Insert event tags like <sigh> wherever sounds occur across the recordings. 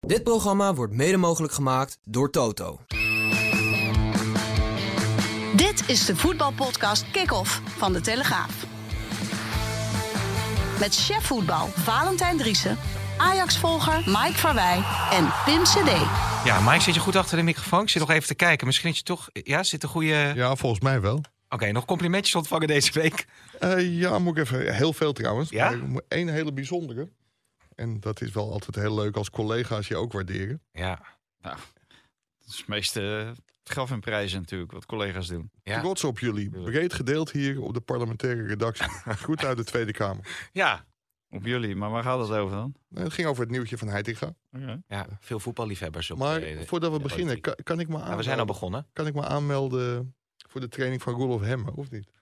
Dit programma wordt mede mogelijk gemaakt door Toto. Dit is de voetbalpodcast Kick-Off van De Telegraaf. Met chef voetbal Valentijn Driessen, Ajax-volger Mike Verwij en Pim CD. Ja, Mike, zit je goed achter de microfoon? Ik zit nog even te kijken. Misschien dat je toch... Ja, zit een goede... Ja, volgens mij wel. Oké, nog complimentjes ontvangen deze week. Eh, ja, moet ik even. Heel veel trouwens. Ja? Moet één hele bijzondere. En dat is wel altijd heel leuk als collega's je ook waarderen. Ja. Nou, dat is het meeste graf en prijzen natuurlijk, wat collega's doen. Ja. Trots op jullie. Breed gedeeld hier op de parlementaire redactie. <laughs> Goed uit de Tweede Kamer. Ja. Op jullie, maar waar gaat het over dan? Nou, Het ging over het nieuwtje van Heitinga. Oké. ja, veel voetballiefhebbers op Maar eh, voordat we beginnen, kan, kan ik me Ja, aanmelden? we zijn al begonnen. Kan ik me aanmelden voor de training van Rolof Hemmen, of niet? <laughs>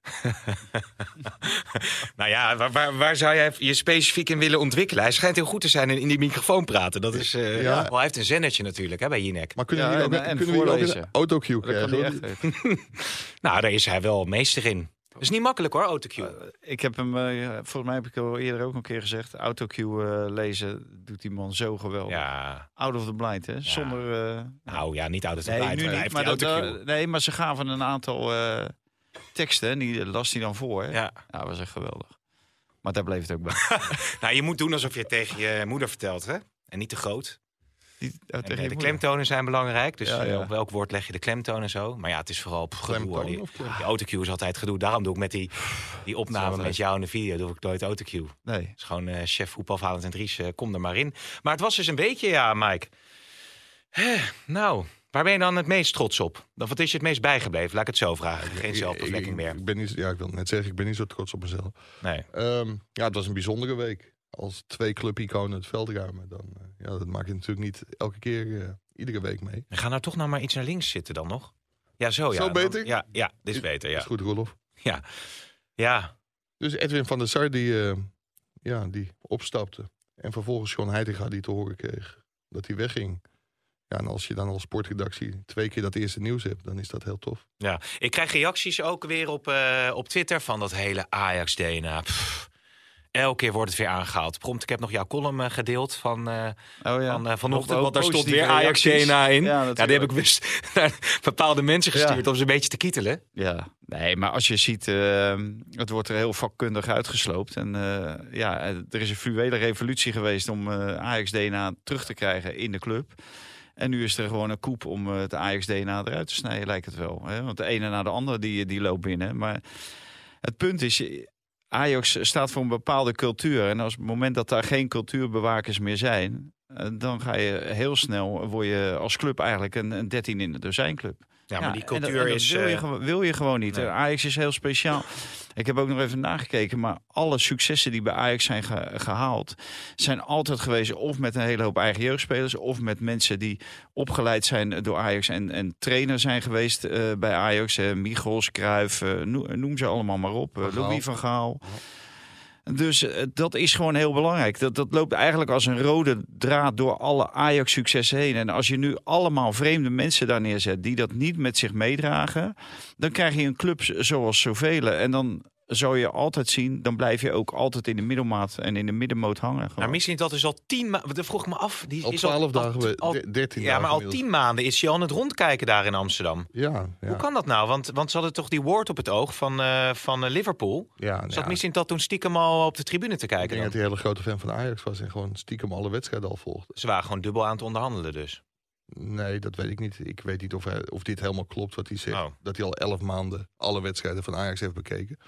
Nou ja, waar, waar, waar zou jij je specifiek in willen ontwikkelen? Hij schijnt heel goed te zijn in, in die microfoon praten. Dat is, eh, Ja. ja. Wel, hij heeft een zendertje natuurlijk hè, bij Jinek. Maar kunnen Ja, jullie ook, en- en kunnen jullie ook voorlezen. een autocue krijgen? <laughs> Nou, daar is hij wel meester in. Dat is niet makkelijk hoor, autocue. Eh, ik heb hem, eh, volgens mij heb ik al eerder ook een keer gezegd, autocue eh, lezen doet die man zo geweldig. ja, Out of the blind, hè? Zonder... nou ja, niet uit het nee, blijft, nu maar niet, maar, dat, nee, maar ze gaven een aantal teksten en die las hij dan voor. Hè? Ja. Ja, dat was echt geweldig. Maar daar bleef het ook bij. <laughs> Nou, je moet doen alsof je het tegen je moeder vertelt, hè? En niet te groot. Die, oh, En, tegen eh, de klemtonen zijn belangrijk. Dus Ja, eh, ja. op welk woord leg je de klemtoon en zo. Maar ja, het is vooral gedoe, Die, die autocue is altijd gedoe. Daarom doe ik met die, die opname met jou in de video doe ik nooit autocue. Het Nee. is gewoon eh, chef voetbal Valentijn Dries, eh, kom er maar in. Maar het was dus een beetje, ja, Mike. Nou, waar ben je dan het meest trots op? Of wat is je het meest bijgebleven? Laat ik het zo vragen. Geen zelfbevlekking ik- meer. Ik ben niet, ja, ik wil net zeggen, ik ben niet zo trots op mezelf. Nee. Ehm, ja, het was een bijzondere week. Als twee clubiconen het veld ruimen, dan eh, ja, dat maak je natuurlijk niet elke keer, eh, iedere week mee. We gaan nou toch nou maar iets naar links zitten dan nog? Ja, zo ja. Zo Dan- beter? Ja, ja, dit is beter, Is ja. goed, Rolof. Ja, ja. Dus Edwin van der Sar, die, eh, ja, die opstapte. En vervolgens John Heitinga die te horen kreeg dat hij wegging. Ja, en als je dan als sportredactie twee keer dat eerste nieuws hebt, dan is dat heel tof. Ja, ik krijg reacties ook weer op, op Twitter van dat hele Ajax-DNA. Elke keer wordt het weer aangehaald. Prompt, ik heb nog jouw column eh, gedeeld van, eh, Oh ja. van eh, vanochtend. Want daar stond weer reacties. Ajax-DNA in. Ja, Ja, die heb ik wist <laughs> naar bepaalde mensen gestuurd om ze een beetje te kietelen. Ja, nee, maar als je ziet, het wordt er heel vakkundig uitgesloopt. En ja, er is een fluwele revolutie geweest om eh, Ajax-DNA terug te krijgen in de club. En nu is er gewoon een koep om het Ajax-DNA eruit te snijden, lijkt het wel. Hè? Want de ene na de andere die, die loopt binnen. Maar het punt is, Ajax staat voor een bepaalde cultuur. En als het moment dat daar geen cultuurbewakers meer zijn... eh, dan ga je heel snel, word je als club eigenlijk een, een 13 in de dozijnclub. Ja, maar die en dat- cultuur en dat is... Wil je, eh, wil je gewoon niet. nee. Ajax is heel speciaal. Ik heb ook nog even nagekeken, maar alle successen die bij Ajax zijn ge- gehaald, zijn altijd geweest of met een hele hoop eigen jeugdspelers, of met mensen die opgeleid zijn door Ajax en, en trainer zijn geweest eh, bij Ajax. Uh, Michels, Cruijff, eh, noem, ze allemaal maar op. Eh, Van Gaal. Louis van Gaal. Dus eh, dat is gewoon heel belangrijk. Dat, dat loopt eigenlijk als een rode draad door alle Ajax-successen heen. En als je nu allemaal vreemde mensen daar neerzet die dat niet met zich meedragen, dan krijg je een club zoals zoveel. En dan zou je altijd zien, dan blijf je ook altijd in de middelmaat en in de middenmoot hangen. Maar gewoon. misschien dat is al tien maanden... Dat vroeg ik me af. Die Al is 12 al, dagen, we- al- de- 13 Ja, dagen maar al inmiddels. tien maanden is hij al aan het rondkijken daar in Amsterdam. Ja, ja. Hoe kan dat nou? Want, want ze hadden toch die woord op het oog van, eh, van eh, Liverpool. Ja, Zat ja. misschien dat toen stiekem al op de tribune te Ik kijken? denk dan? dat hij een hele grote fan van Ajax was en gewoon stiekem alle wedstrijden al volgde. Ze waren gewoon dubbel aan het onderhandelen dus. Nee, dat weet ik niet. Ik weet niet of, hij, of dit helemaal klopt wat hij zegt. Oh. Dat hij al elf maanden alle wedstrijden van Ajax heeft bekeken.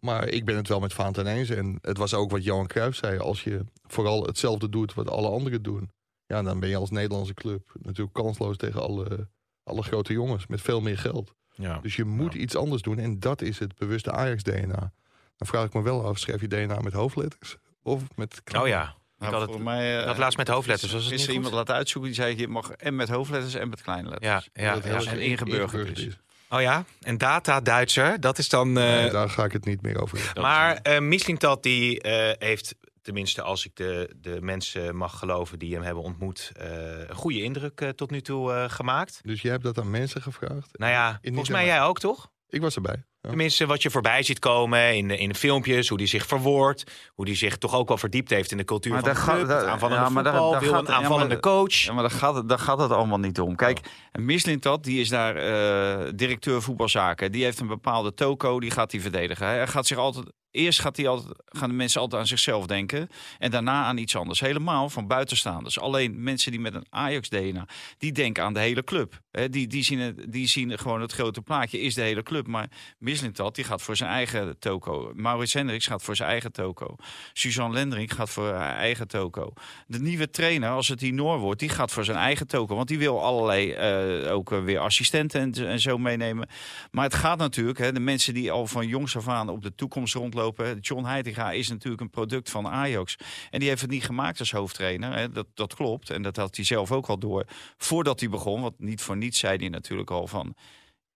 Maar ik ben het wel met Vaanten eens. En het was ook wat Johan Cruijff zei. Als je vooral hetzelfde doet wat alle anderen doen. Ja, dan ben je als Nederlandse club natuurlijk kansloos tegen alle, alle grote jongens. Met veel meer geld. Ja. Dus je moet iets anders doen. En dat is het bewuste Ajax-DNA. Dan vraag ik me wel af, schrijf je DNA met hoofdletters? Of met Oh ja. Nou, had het- mij, had laatst met hoofdletters, was het Is niet er goed? iemand laten uitzoeken die zei je mag en met hoofdletters en met kleine letters. Ja, ja, Dat ja. heel en ingeburgerd is. Oh ja, en data Duitser, dat is dan... eh, Nee, daar ga ik het niet meer over hebben. maar eh Mislintat die eh, heeft, tenminste als ik de, de mensen mag geloven die hem hebben ontmoet, eh, een goede indruk tot nu toe eh, gemaakt. Dus jij hebt dat aan mensen gevraagd? Nou ja, volgens mij. jij ook toch? Ik was erbij. Tenminste, wat je voorbij ziet komen in de, in filmpjes, hoe die zich verwoordt, hoe die zich toch ook wel verdiept heeft in de cultuur Maar van de daar gaat- club, daar- het aanvallende ja, maar daar- voetbal, daar wil gaat- een ja, maar- aanvallende coach. Ja, maar daar gaat, het, daar gaat het allemaal niet om. Kijk, Mislintat, die is daar eh, directeur voetbalzaken. Die heeft een bepaalde toko, die gaat hij verdedigen. Hij gaat zich altijd... Eerst gaat hij altijd, gaan de mensen altijd aan zichzelf denken. En daarna aan iets anders. Helemaal van buitenstaanders. Alleen mensen die met een Ajax-DNA, die denken aan de hele club. Die, die, zien het, die zien gewoon het grote plaatje, is de hele club. Maar Mislintat, die gaat voor zijn eigen toko. Maurits Hendricks gaat voor zijn eigen toko. Suzanne Lendering gaat voor haar eigen toko. De nieuwe trainer, als het die Noor wordt, die gaat voor zijn eigen toko. Want die wil allerlei eh, ook eh, weer assistenten en, zo meenemen. Maar het gaat natuurlijk, hè, de mensen die al van jongs af aan op de toekomst rondlopen. John Heitinga is natuurlijk een product van Ajax. En die heeft het niet gemaakt als hoofdtrainer. Hè. Dat, dat klopt. En dat had hij zelf ook al door voordat hij begon. Want niet voor niets zei hij natuurlijk al van...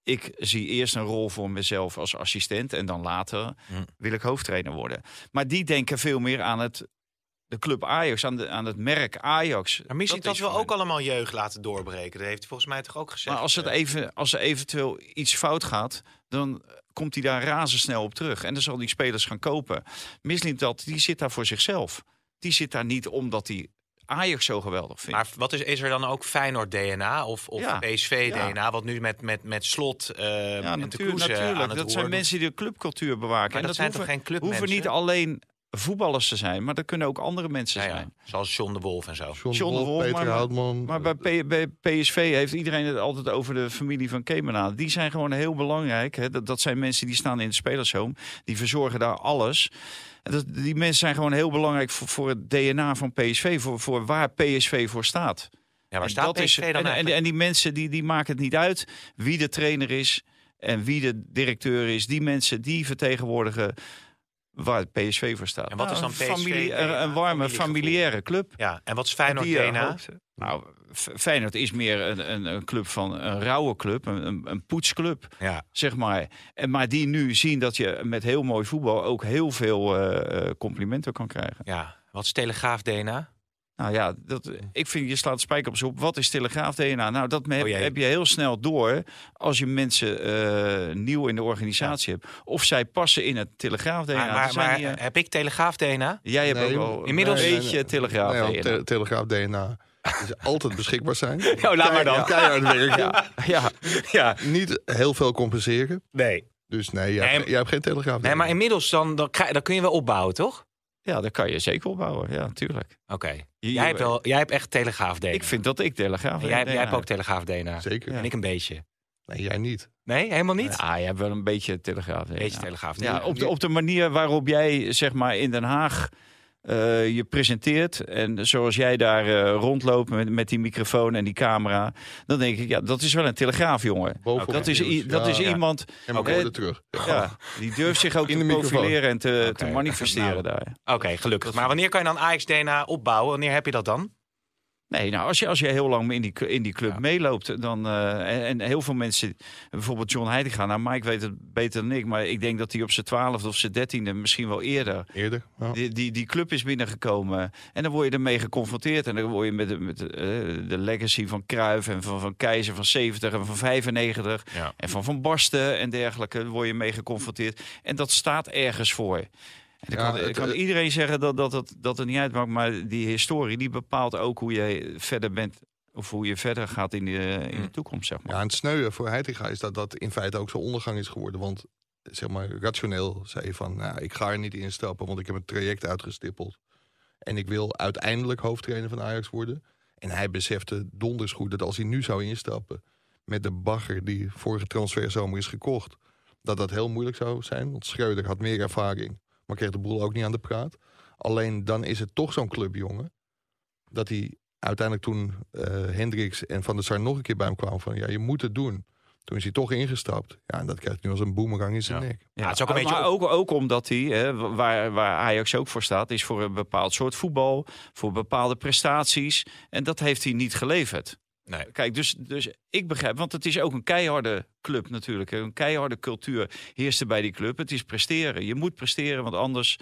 Ik zie eerst een rol voor mezelf als assistent en dan later Hm. wil ik hoofdtrainer worden. Maar die denken veel meer aan het, de club Ajax, aan, de, aan het merk Ajax. Maar misschien dat, wel voor ook allemaal jeugd laten doorbreken. Dat heeft hij volgens mij toch ook gezegd. Maar als, het eh. even, als er eventueel iets fout gaat, dan komt hij daar razendsnel op terug. En dan zal die spelers gaan kopen. Mislint dat, die zit daar voor zichzelf. Die zit daar niet omdat hij Ajax zo geweldig vindt. Maar wat is, is er dan ook Feyenoord DNA of, of Ja. PSV Ja. DNA? Wat nu met, met, met slot eh ja, en de natuur, Kroes, natuurlijk. aan het Dat zijn doet. mensen die de clubcultuur bewaken. Maar en dat, dat zijn hoeven, toch geen clubmensen? hoeven niet alleen voetballers te zijn, maar dat kunnen ook andere mensen Ja, ja. zijn. Zoals John de Wolf en zo. John, John de Wolf, Peter maar- Houtman. Maar bij, P- bij PSV heeft iedereen het altijd over de familie van Kemenade. Die zijn gewoon heel belangrijk. Hè. Dat, dat zijn mensen die staan in het spelershome. Die verzorgen daar alles. Dat, die mensen zijn gewoon heel belangrijk voor, voor het DNA van PSV. Voor, voor waar PSV voor staat. Ja, waar En staat PSV is, dan en, en, die mensen die, die maken het niet uit wie de trainer is en wie de directeur is. Die mensen die vertegenwoordigen waar het PSV voor staat. En wat is dan een, PSV? een, een warme, familiaire club. Ja, en wat is Feyenoord Die, eh, DNA? hoopt- Nou, Feyenoord is meer een, een, een club van een rauwe club, een, een, een poetsclub, Ja. zeg maar. En, maar die nu zien dat je met heel mooi voetbal ook heel veel eh, eh, complimenten kan krijgen. ja. Wat is Telegraaf DNA? Nou ja, dat, ik vind je slaat de spijker op z'n op. Wat is Telegraaf DNA? Nou, dat heb, Oh heb je heel snel door als je mensen eh, nieuw in de organisatie hebt. Of zij passen in het Telegraaf DNA. Maar, maar, zijn maar die, heb ik Telegraaf DNA? jij hebt Nee, ook wel inmiddels- een Nee, beetje nee, nee. Is altijd beschikbaar zijn. <laughs> Oh, laat maar dan. Keihard werken. Ja, Ja, Niet heel veel compenseren. nee. Dus nee, jij, Nee, hebt, jij hebt geen Telegraaf Nee, maar inmiddels dan, dan, kun je wel opbouwen, toch? ja, dat kan je zeker opbouwen. Ja, natuurlijk. Oké. Jij, hebt wel, jij hebt echt Telegraaf DNA. Ik vind dat ik Telegraaf jij, DNA jij hebt ook. Telegraaf DNA. Zeker. Ja. En ik een beetje. Nee, jij niet. Nee, helemaal niet? Ja, je hebt wel een beetje Telegraaf DNA. Beetje Telegraaf Ja, op de, op de manier waarop jij zeg maar in Den Haag eh, je presenteert en zoals jij daar eh, rondloopt met, met die microfoon en die camera, dan denk ik ja, dat is wel een telegraafjongen. Bovenop Dat het is, i- dat Ja, is ja. iemand, En we Oké. worden terug. ja, die durft zich ook In te de microfoon. profileren en te, te manifesteren Nou. daar. Oké, gelukkig. Maar wanneer kan je dan Ajax DNA opbouwen? Wanneer heb je dat dan? Nee, nou, als je, als je heel lang in die, in die club Ja. meeloopt, dan. eh, en, en heel veel mensen, bijvoorbeeld John Heitinga, nou, Mike weet het beter dan ik, maar ik denk dat hij op zijn twaalfde of zijn dertiende, misschien wel eerder, Eerder. Ja. die, die, die club is binnengekomen. En dan word je ermee geconfronteerd. En dan word je met, de- met de, eh, de legacy van Cruijff en van, van Keizer van 70 en van 95 Ja. en van Van Basten en dergelijke, word je mee geconfronteerd. En dat staat ergens voor. En Ja, kan, het- kan iedereen zeggen dat, dat, dat, dat het niet uitmaakt, maar die historie die bepaalt ook hoe je verder bent. Of hoe je verder gaat in de, in de Mm. toekomst, zeg maar. Ja, en het sneuwen voor Heitinga is dat dat in feite ook zijn ondergang is geworden. Want zeg maar, rationeel zei je van, nou, ik ga er niet in stappen, want ik heb een traject uitgestippeld. En ik wil uiteindelijk hoofdtrainer van Ajax worden. En hij besefte donders goed dat als hij nu zou instappen met de bagger die vorige transferzomer is gekocht, dat dat heel moeilijk zou zijn. Want Schreuder had meer ervaring, maar kreeg de boel ook niet aan de praat. Alleen dan is het toch zo'n clubjongen dat hij uiteindelijk toen eh Hendricks en Van der Sar nog een keer bij hem kwamen van ja, je moet het doen. Toen is hij toch ingestapt. Ja, en dat krijgt nu als een boemerang in zijn Ja. nek. Ja, het is ook een beetje maar ook, ook omdat hij, hè, waar, waar Ajax ook voor staat, is voor een bepaald soort voetbal, voor bepaalde prestaties. En dat heeft hij niet geleverd. Nee. Kijk, dus, dus ik begrijp, want het is ook een keiharde club natuurlijk. Een keiharde cultuur heerst er bij die club. Het is presteren. Je moet presteren, want anders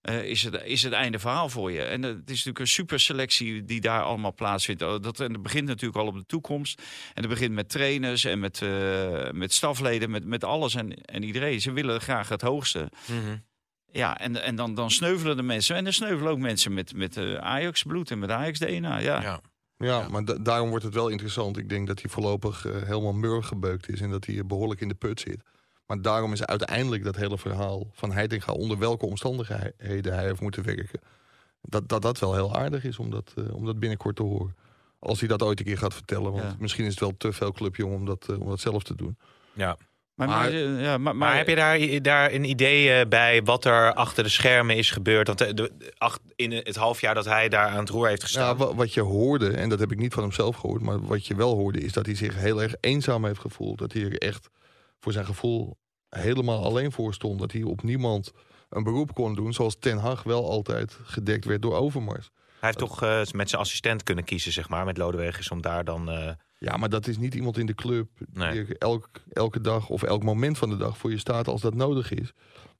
eh, is, het, is het einde verhaal voor je. En eh, het is natuurlijk een super selectie die daar allemaal plaatsvindt. Oh, Dat, en dat begint natuurlijk al op de toekomst. En dat begint met trainers en met, eh, met stafleden, met, met alles en, en iedereen. Ze willen graag het hoogste. Mhm. Ja, en, en dan, dan sneuvelen de mensen. En dan sneuvelen ook mensen met, met eh, Ajax-bloed en met Ajax-DNA. Ja. Ja. Ja, maar da- daarom wordt het wel interessant. Ik denk dat hij voorlopig eh, helemaal mur gebeukt is en dat hij behoorlijk in de put zit. Maar daarom is uiteindelijk dat hele verhaal van Heitinga onder welke omstandigheden hij heeft moeten werken. Dat dat, dat wel heel aardig is om dat, eh, om dat binnenkort te horen. Als hij dat ooit een keer gaat vertellen. Want Ja. misschien is het wel te veel clubjong om dat, eh, om dat zelf te doen. ja. Maar, Maar- maar, eh, ja, maar, Maar, heb je daar, daar een idee eh, bij wat er achter de schermen is gebeurd? Want de, de- ach- in het half jaar dat hij daar aan het roer heeft gestaan. Ja, wat je hoorde, en dat heb ik niet van hem zelf gehoord, maar wat je wel hoorde, is dat hij zich heel erg eenzaam heeft gevoeld. Dat hij er echt voor zijn gevoel helemaal alleen voor stond. Dat hij op niemand een beroep kon doen, zoals Ten Hag wel altijd gedekt werd door Overmars. hij heeft toch eh, met zijn assistent kunnen kiezen, zeg maar, met Lodewegers, om daar dan... eh, Ja, maar dat is niet iemand in de club Nee. die elk, elke dag of elk moment van de dag voor je staat als dat nodig is.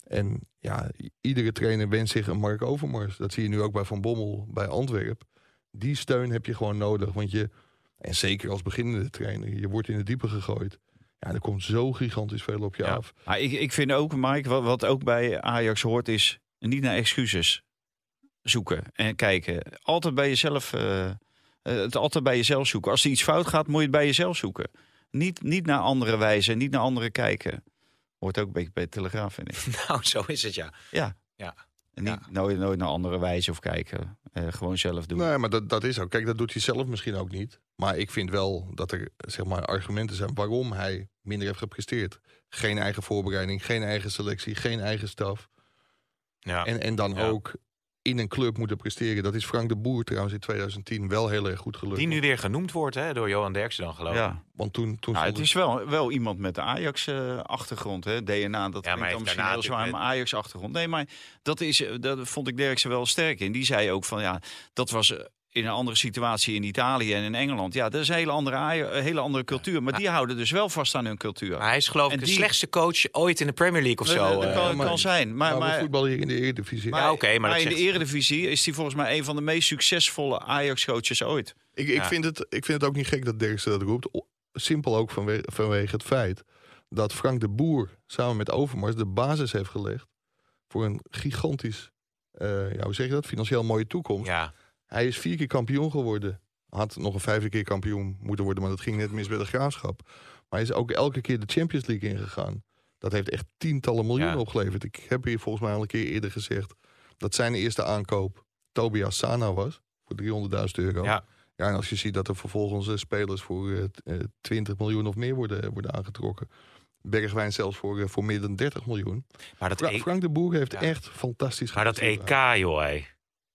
En ja, iedere trainer wenst zich een Mark Overmars. Dat zie je nu ook bij Van Bommel bij Antwerp. Die steun heb je gewoon nodig. Want je, en zeker als beginnende trainer, je wordt in het diepe gegooid. Ja, er komt zo gigantisch veel op je Ja. af. Maar ik, ik vind ook, Mike, wat, wat ook bij Ajax hoort, is niet naar excuses zoeken en kijken. Altijd bij jezelf, eh, het altijd bij jezelf zoeken. Als er iets fout gaat, moet je het bij jezelf zoeken. Niet, niet naar anderen wijzen, niet naar anderen kijken. Hoort ook een beetje bij de Telegraaf, vind ik. <laughs> nou, zo is het, ja. Ja. Ja. En niet nooit, nooit naar anderen wijzen of kijken. Eh, gewoon zelf doen. Nee, maar dat, dat is ook. Kijk, dat doet hij zelf misschien ook niet. Maar ik vind wel dat er zeg maar, argumenten zijn waarom hij minder heeft gepresteerd. Geen eigen voorbereiding, geen eigen selectie, geen eigen staf. ja. En, en dan Ja. ook in een club moeten presteren. Dat is Frank de Boer trouwens in 2010 wel heel erg goed gelukt. Die nu weer genoemd wordt hè, door Johan Derksen dan, geloof ik. ja. Want toen, toen Nou, het is wel, wel iemand met de Ajax-achtergrond, hè? DNA, dat Ja, hij dan misschien heel zwaar, maar Ajax-achtergrond. Nee, maar dat, is, eh, dat vond ik Derksen wel sterk in. Die zei ook van, ja, dat was eh, in een andere situatie in Italië en in Engeland. Ja, dat is een hele andere, een hele andere cultuur. Maar die houden dus wel vast aan hun cultuur. Maar hij is geloof ik de die- slechtste coach ooit in de Premier League of Dat- zo. dat eh. kan, maar- kan zijn. Maar, maar, maar, voetballen hier in de Eredivisie. maar, Ja, oké, maar dat in de eredivisie is hij volgens mij een van de meest succesvolle Ajax-coaches ooit. ik, ik, Ja. vind het, ik vind het ook niet gek dat Derksen dat roept. Simpel ook vanwege, vanwege het feit dat Frank de Boer samen met Overmars de basis heeft gelegd voor een gigantisch, eh, ja, hoe zeg je dat, financieel mooie toekomst. Ja, Hij is vier keer kampioen geworden. Had nog een vijfde keer kampioen moeten worden, maar dat ging net mis bij de graafschap. Maar hij is ook elke keer de Champions League ingegaan. Dat heeft echt tientallen miljoenen Ja. opgeleverd. Ik heb hier volgens mij al een keer eerder gezegd dat zijn eerste aankoop Tobias Sana was. Voor 300.000 euro. Ja. ja, en als je ziet dat er vervolgens eh, spelers voor eh, t- eh, 20 miljoen of meer worden, worden aangetrokken. Bergwijn zelfs voor, eh, voor meer dan 30 miljoen. maar dat, Fra- E- Frank de Boer heeft Ja. echt fantastisch maar dat. EK, joh.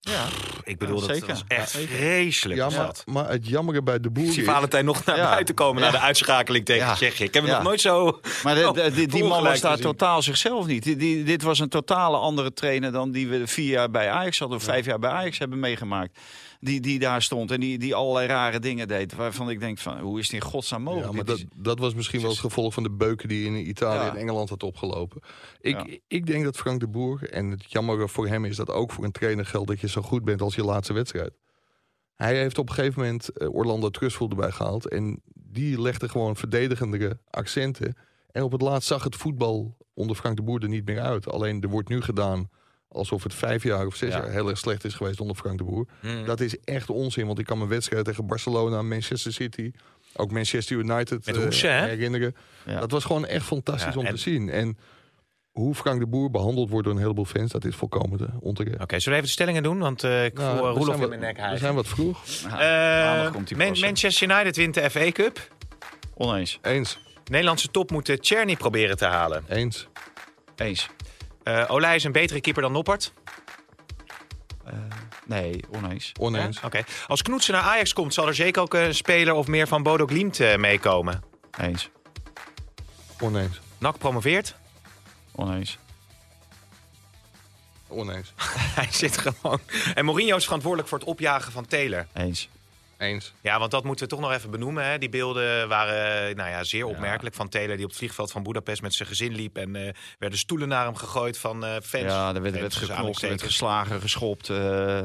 Ja, Ik bedoel, Ja, dat was echt Ja, vreselijk. Ja, was maar, dat. maar het jammere bij de Boer Ik zie is... Valentijn nog naar Ja. buiten komen na de uitschakeling tegen Ja. Tsjechië. Ik heb hem Ja. nog nooit zo... Maar de- de- die, die man was daar totaal zichzelf niet. Die, die- dit was een totale andere trainer dan die we vier jaar bij Ajax hadden... of vijf jaar bij Ajax hebben meegemaakt. Die, die daar stond en die, die allerlei rare dingen deed. Waarvan ik denk van, hoe is het in godsnaam mogelijk? Ja, maar Dit dat, dat was misschien wel het gevolg van de beuken die in Italië Ja. en Engeland had opgelopen. Ik, Ja. ik denk dat Frank de Boer, en het jammer voor hem is dat ook voor een trainer geldt dat je zo goed bent als je laatste wedstrijd. Hij heeft op een gegeven moment eh, Orlando Trustful erbij gehaald. En die legde gewoon verdedigendere accenten. En op het laatst zag het voetbal onder Frank de Boer er niet meer uit. Alleen er wordt nu gedaan alsof het vijf jaar of zes Ja. jaar heel erg slecht is geweest onder Frank de Boer. Hmm. Dat is echt onzin, want ik kan me wedstrijden tegen Barcelona, Manchester City, ook Manchester United Met eh, Hoese, herinneren. Ja. Dat was gewoon echt fantastisch Ja, om en- te zien. En hoe Frank de Boer behandeld wordt door een heleboel fans, dat is volkomen te onterecht. Oké, zullen we even de stellingen doen? Want eh, ik Nou, voel we uh, Roelof zijn in mijn nek We zijn wat vroeg. Eh, maandag komt die Man- pas. Manchester United wint de FA Cup. Oneens. Eens, Nederlandse top moet eh, Czerny proberen te halen. eens. Eens. Eh Olij is een betere keeper dan Noppert. Eh, nee, oneens. Oneens. Oké. Als Knoetsen naar Ajax komt, zal er zeker ook een speler of meer van Bodo Glimt eh, meekomen. Eens. Oneens. NAC promoveert. Oneens. Oneens. <laughs> Hij zit gewoon. En Mourinho is verantwoordelijk voor het opjagen van Taylor. Eens. Eens. Ja, want dat moeten we toch nog even benoemen. Hè? Die beelden waren nou ja, zeer opmerkelijk van Taylor... die op het vliegveld van Budapest met zijn gezin liep... en eh, werden stoelen naar hem gegooid van eh, fans. Ja, er werd, Fans werd geknokt, er werd geslagen, geschopt. eh,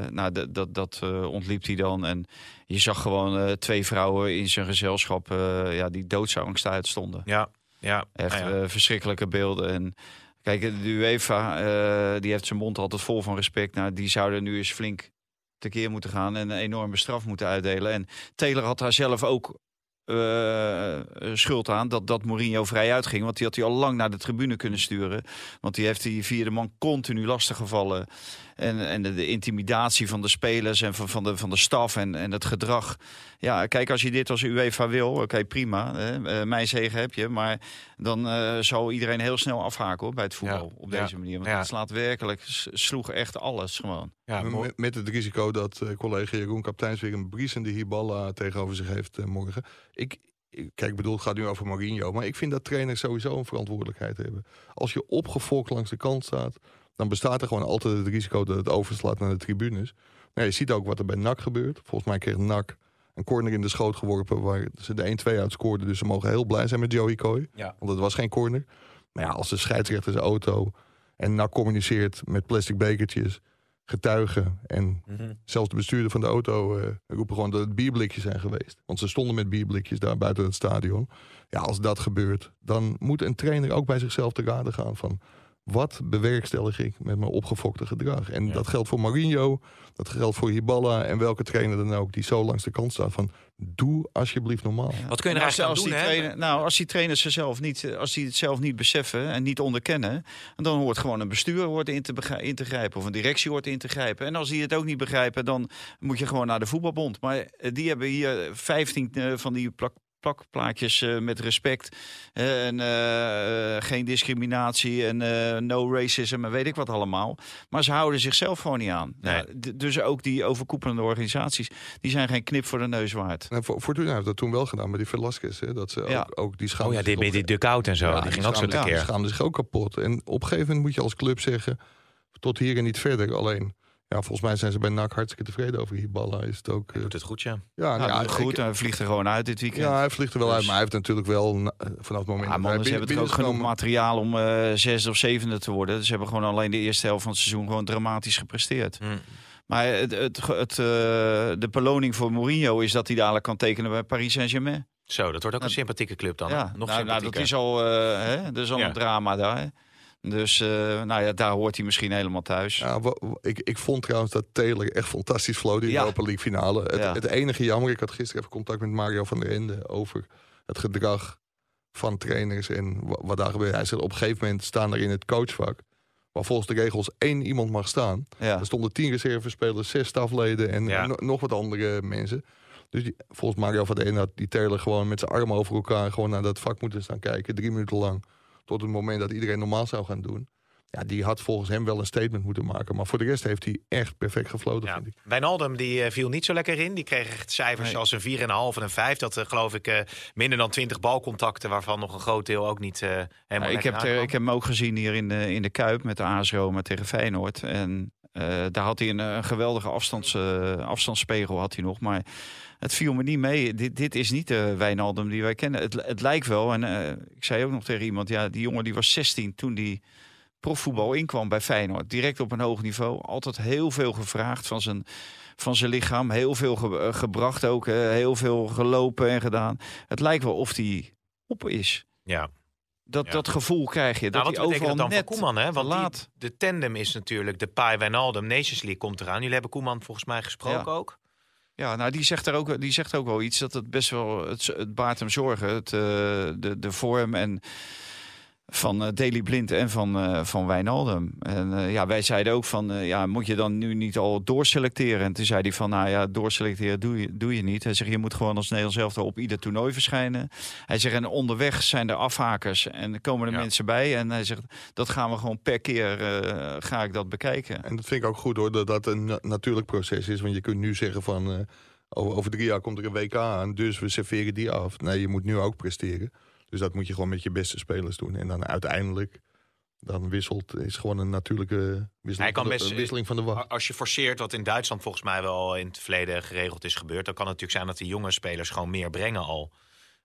nou, dat, dat, dat ontliep hij dan. En je zag gewoon twee vrouwen in zijn gezelschap ja, die doodsangst uitstonden. Ja, ja. Echt ja. verschrikkelijke beelden. En kijk, de UEFA die heeft zijn mond altijd vol van respect. Nou, die zouden nu eens flink tekeer moeten gaan en een enorme straf moeten uitdelen. En Taylor had daar zelf ook eh, schuld aan dat, dat Mourinho vrij uitging. Want die had hij al lang naar de tribune kunnen sturen. Want die heeft die vierde man continu lastiggevallen. En, en de, de intimidatie van de spelers en van, van, de, van de staf en, en het gedrag. Ja, kijk, als je dit als UEFA wil, oké, prima. Hè, eh, mijn zegen heb je. Maar dan eh zou iedereen heel snel afhaken hoor, bij het voetbal Ja, op ja, deze manier. Want ja. het slaat werkelijk, sloeg echt alles gewoon. Met, met het risico dat eh, collega Jeroen Kapteins weer een briesende Hiballa tegenover zich heeft eh, morgen. Ik, ik- kijk, ik bedoel, het gaat nu over Mourinho. Maar ik vind dat trainers sowieso een verantwoordelijkheid hebben. Als je opgefokt langs de kant staat, dan bestaat er gewoon altijd het risico dat het overslaat naar de tribunes. Nou, je ziet ook wat er bij NAC gebeurt. Volgens mij kreeg NAC een corner in de schoot geworpen waar ze de 1-2 uit scoorden. Dus ze mogen heel blij zijn met Joey Coy. Ja. Want het was geen corner. Maar ja, als de scheidsrechter zijn auto en NAC communiceert met plastic bekertjes, getuigen en Mhm. zelfs de bestuurder van de auto eh, roepen gewoon dat het bierblikjes zijn geweest. Want ze stonden met bierblikjes daar buiten het stadion. Ja, als dat gebeurt, dan moet een trainer ook bij zichzelf te raden gaan van... wat bewerkstellig ik met mijn opgefokte gedrag? En dat geldt voor Mourinho, dat geldt voor Hiballa en welke trainer dan ook... die zo langs de kant staat van doe alsjeblieft normaal. Wat kun je er als, eigenlijk aan als doen, die hè? trainer, nou, als die trainers zichzelf niet, eh, als die het zelf niet beseffen en niet onderkennen, dan hoort gewoon een bestuur hoort in, te begrijpen, in te grijpen of een directie hoort in te grijpen. En als die het ook niet begrijpen, dan moet je gewoon naar de voetbalbond. Maar eh, die hebben hier 15 eh, van die plak plakplaatjes eh, met respect eh, en eh, geen discriminatie en eh, no racism en weet ik wat allemaal. Maar ze houden zichzelf gewoon niet aan. Nee. Ja, dus ook die overkoepelende organisaties, die zijn geen knip voor de neus waard. En voor- Fortuna heeft dat toen wel gedaan met die Velasquez. Hè, dat ze Ja. ook, ook die Oh schaamde ja, zich die, op- die duck-out en zo. Ja, die ging ook zo tekeer. Die schaamde zich ook kapot. En op een gegeven moment moet je als club zeggen... tot hier en niet verder. Alleen, ja, volgens mij zijn ze bij NAC hartstikke tevreden over Hiballa. Is het ook... eh, Doet het goed, ja. ja, Nou, ja, goed, ik- hij vliegt er gewoon uit dit weekend. ja, hij vliegt er wel Dus- uit. Maar hij heeft natuurlijk wel na- eh, vanaf het moment... Ja, man, hij ze hebben toch ook genoeg materiaal om eh zesde of zevende te worden. Dus ze hebben gewoon alleen de eerste helft van het seizoen gewoon dramatisch gepresteerd. Hm. Maar het, het, het, eh, de beloning voor Mourinho is dat hij dadelijk kan tekenen bij Paris Saint-Germain. Zo, dat wordt ook een Nou, sympathieke club dan. Ja, Nog nou, nou, sympathieker. dat is al, eh, hè, dat is al Ja. een drama daar. hè. Dus eh, nou ja, daar hoort hij misschien helemaal thuis. Ja, ik, ik vond trouwens dat Taylor echt fantastisch floot in de Ja. Europa League finale. Het, Ja. het enige jammer, ik had gisteren even contact met Mario van der Ende over het gedrag van trainers en wa- wat daar gebeurt. Hij zegt op een gegeven moment staan er in het coachvak, waar volgens de regels één iemand mag staan. Ja. Er stonden tien reservespelers, zes stafleden en no- nog wat andere mensen. Dus die, volgens Mario van der Ende had die Taylor gewoon met zijn armen over elkaar gewoon naar dat vak moeten staan kijken, drie minuten lang. Tot het moment dat iedereen normaal zou gaan doen. Ja, die had volgens hem wel een statement moeten maken. Maar voor de rest heeft hij echt perfect gefloten, Ja. vind ik. Wijnaldum die eh, viel niet zo lekker in. Die kreeg echt cijfers Nee. als een 4,5 en een 5. Dat eh, geloof ik eh, minder dan 20 balcontacten, waarvan nog een groot deel ook niet eh, helemaal Ja, ik, heb, er- ik heb hem ook gezien hier in de, in de Kuip met de AS Roma tegen Feyenoord. En eh, daar had hij een, eh, geweldige afstands, afstandsspiegel had hij nog. Maar het viel me niet mee. Dit, dit is niet de Wijnaldum die wij kennen. Het, het lijkt wel. En eh, ik zei ook nog tegen iemand, ja, die jongen die was 16 toen die profvoetbal inkwam bij Feyenoord. Direct op een hoog niveau. Altijd heel veel gevraagd van zijn, van zijn lichaam. Heel veel ge- eh, gebracht ook. eh, heel veel gelopen en gedaan. Het lijkt wel of die op is. Ja. Dat, Ja. dat gevoel krijg je. Nou, Dat wat betekent dat dan net voor Koeman? Hè? Want die- laat. de tandem is natuurlijk de Pai Wijnaldum. Nations League komt eraan. Jullie hebben Koeman volgens mij gesproken Ja. ook. Ja, nou, die zegt, er ook, die zegt ook wel iets dat het best wel. Het, het baart hem zorgen. Het, eh, de, de vorm en. Van eh Daily Blind en van, eh, van Wijnaldum. En eh, ja, wij zeiden ook van, eh, ja, moet je dan nu niet al doorselecteren? En toen zei hij van, nou ja, doorselecteren doe je, doe je niet. Hij zegt, je moet gewoon als Nederlands elftal op ieder toernooi verschijnen. Hij zegt, en onderweg zijn er afhakers en er komen er Ja. mensen bij. En hij zegt, dat gaan we gewoon per keer, eh, ga ik dat bekijken. En dat vind ik ook goed hoor, dat dat een na- natuurlijk proces is. Want je kunt nu zeggen van, eh, over, over drie jaar komt er een WK aan, dus we serveren die af. Nee, je moet nu ook presteren. Dus dat moet je gewoon met je beste spelers doen. En dan uiteindelijk, dan wisselt, is gewoon een natuurlijke Hij wisseling, kan van, de, best- een wisseling van de wacht. Als je forceert, wat in Duitsland volgens mij wel in het verleden geregeld is gebeurd, dan kan het natuurlijk zijn dat die jonge spelers gewoon meer brengen al.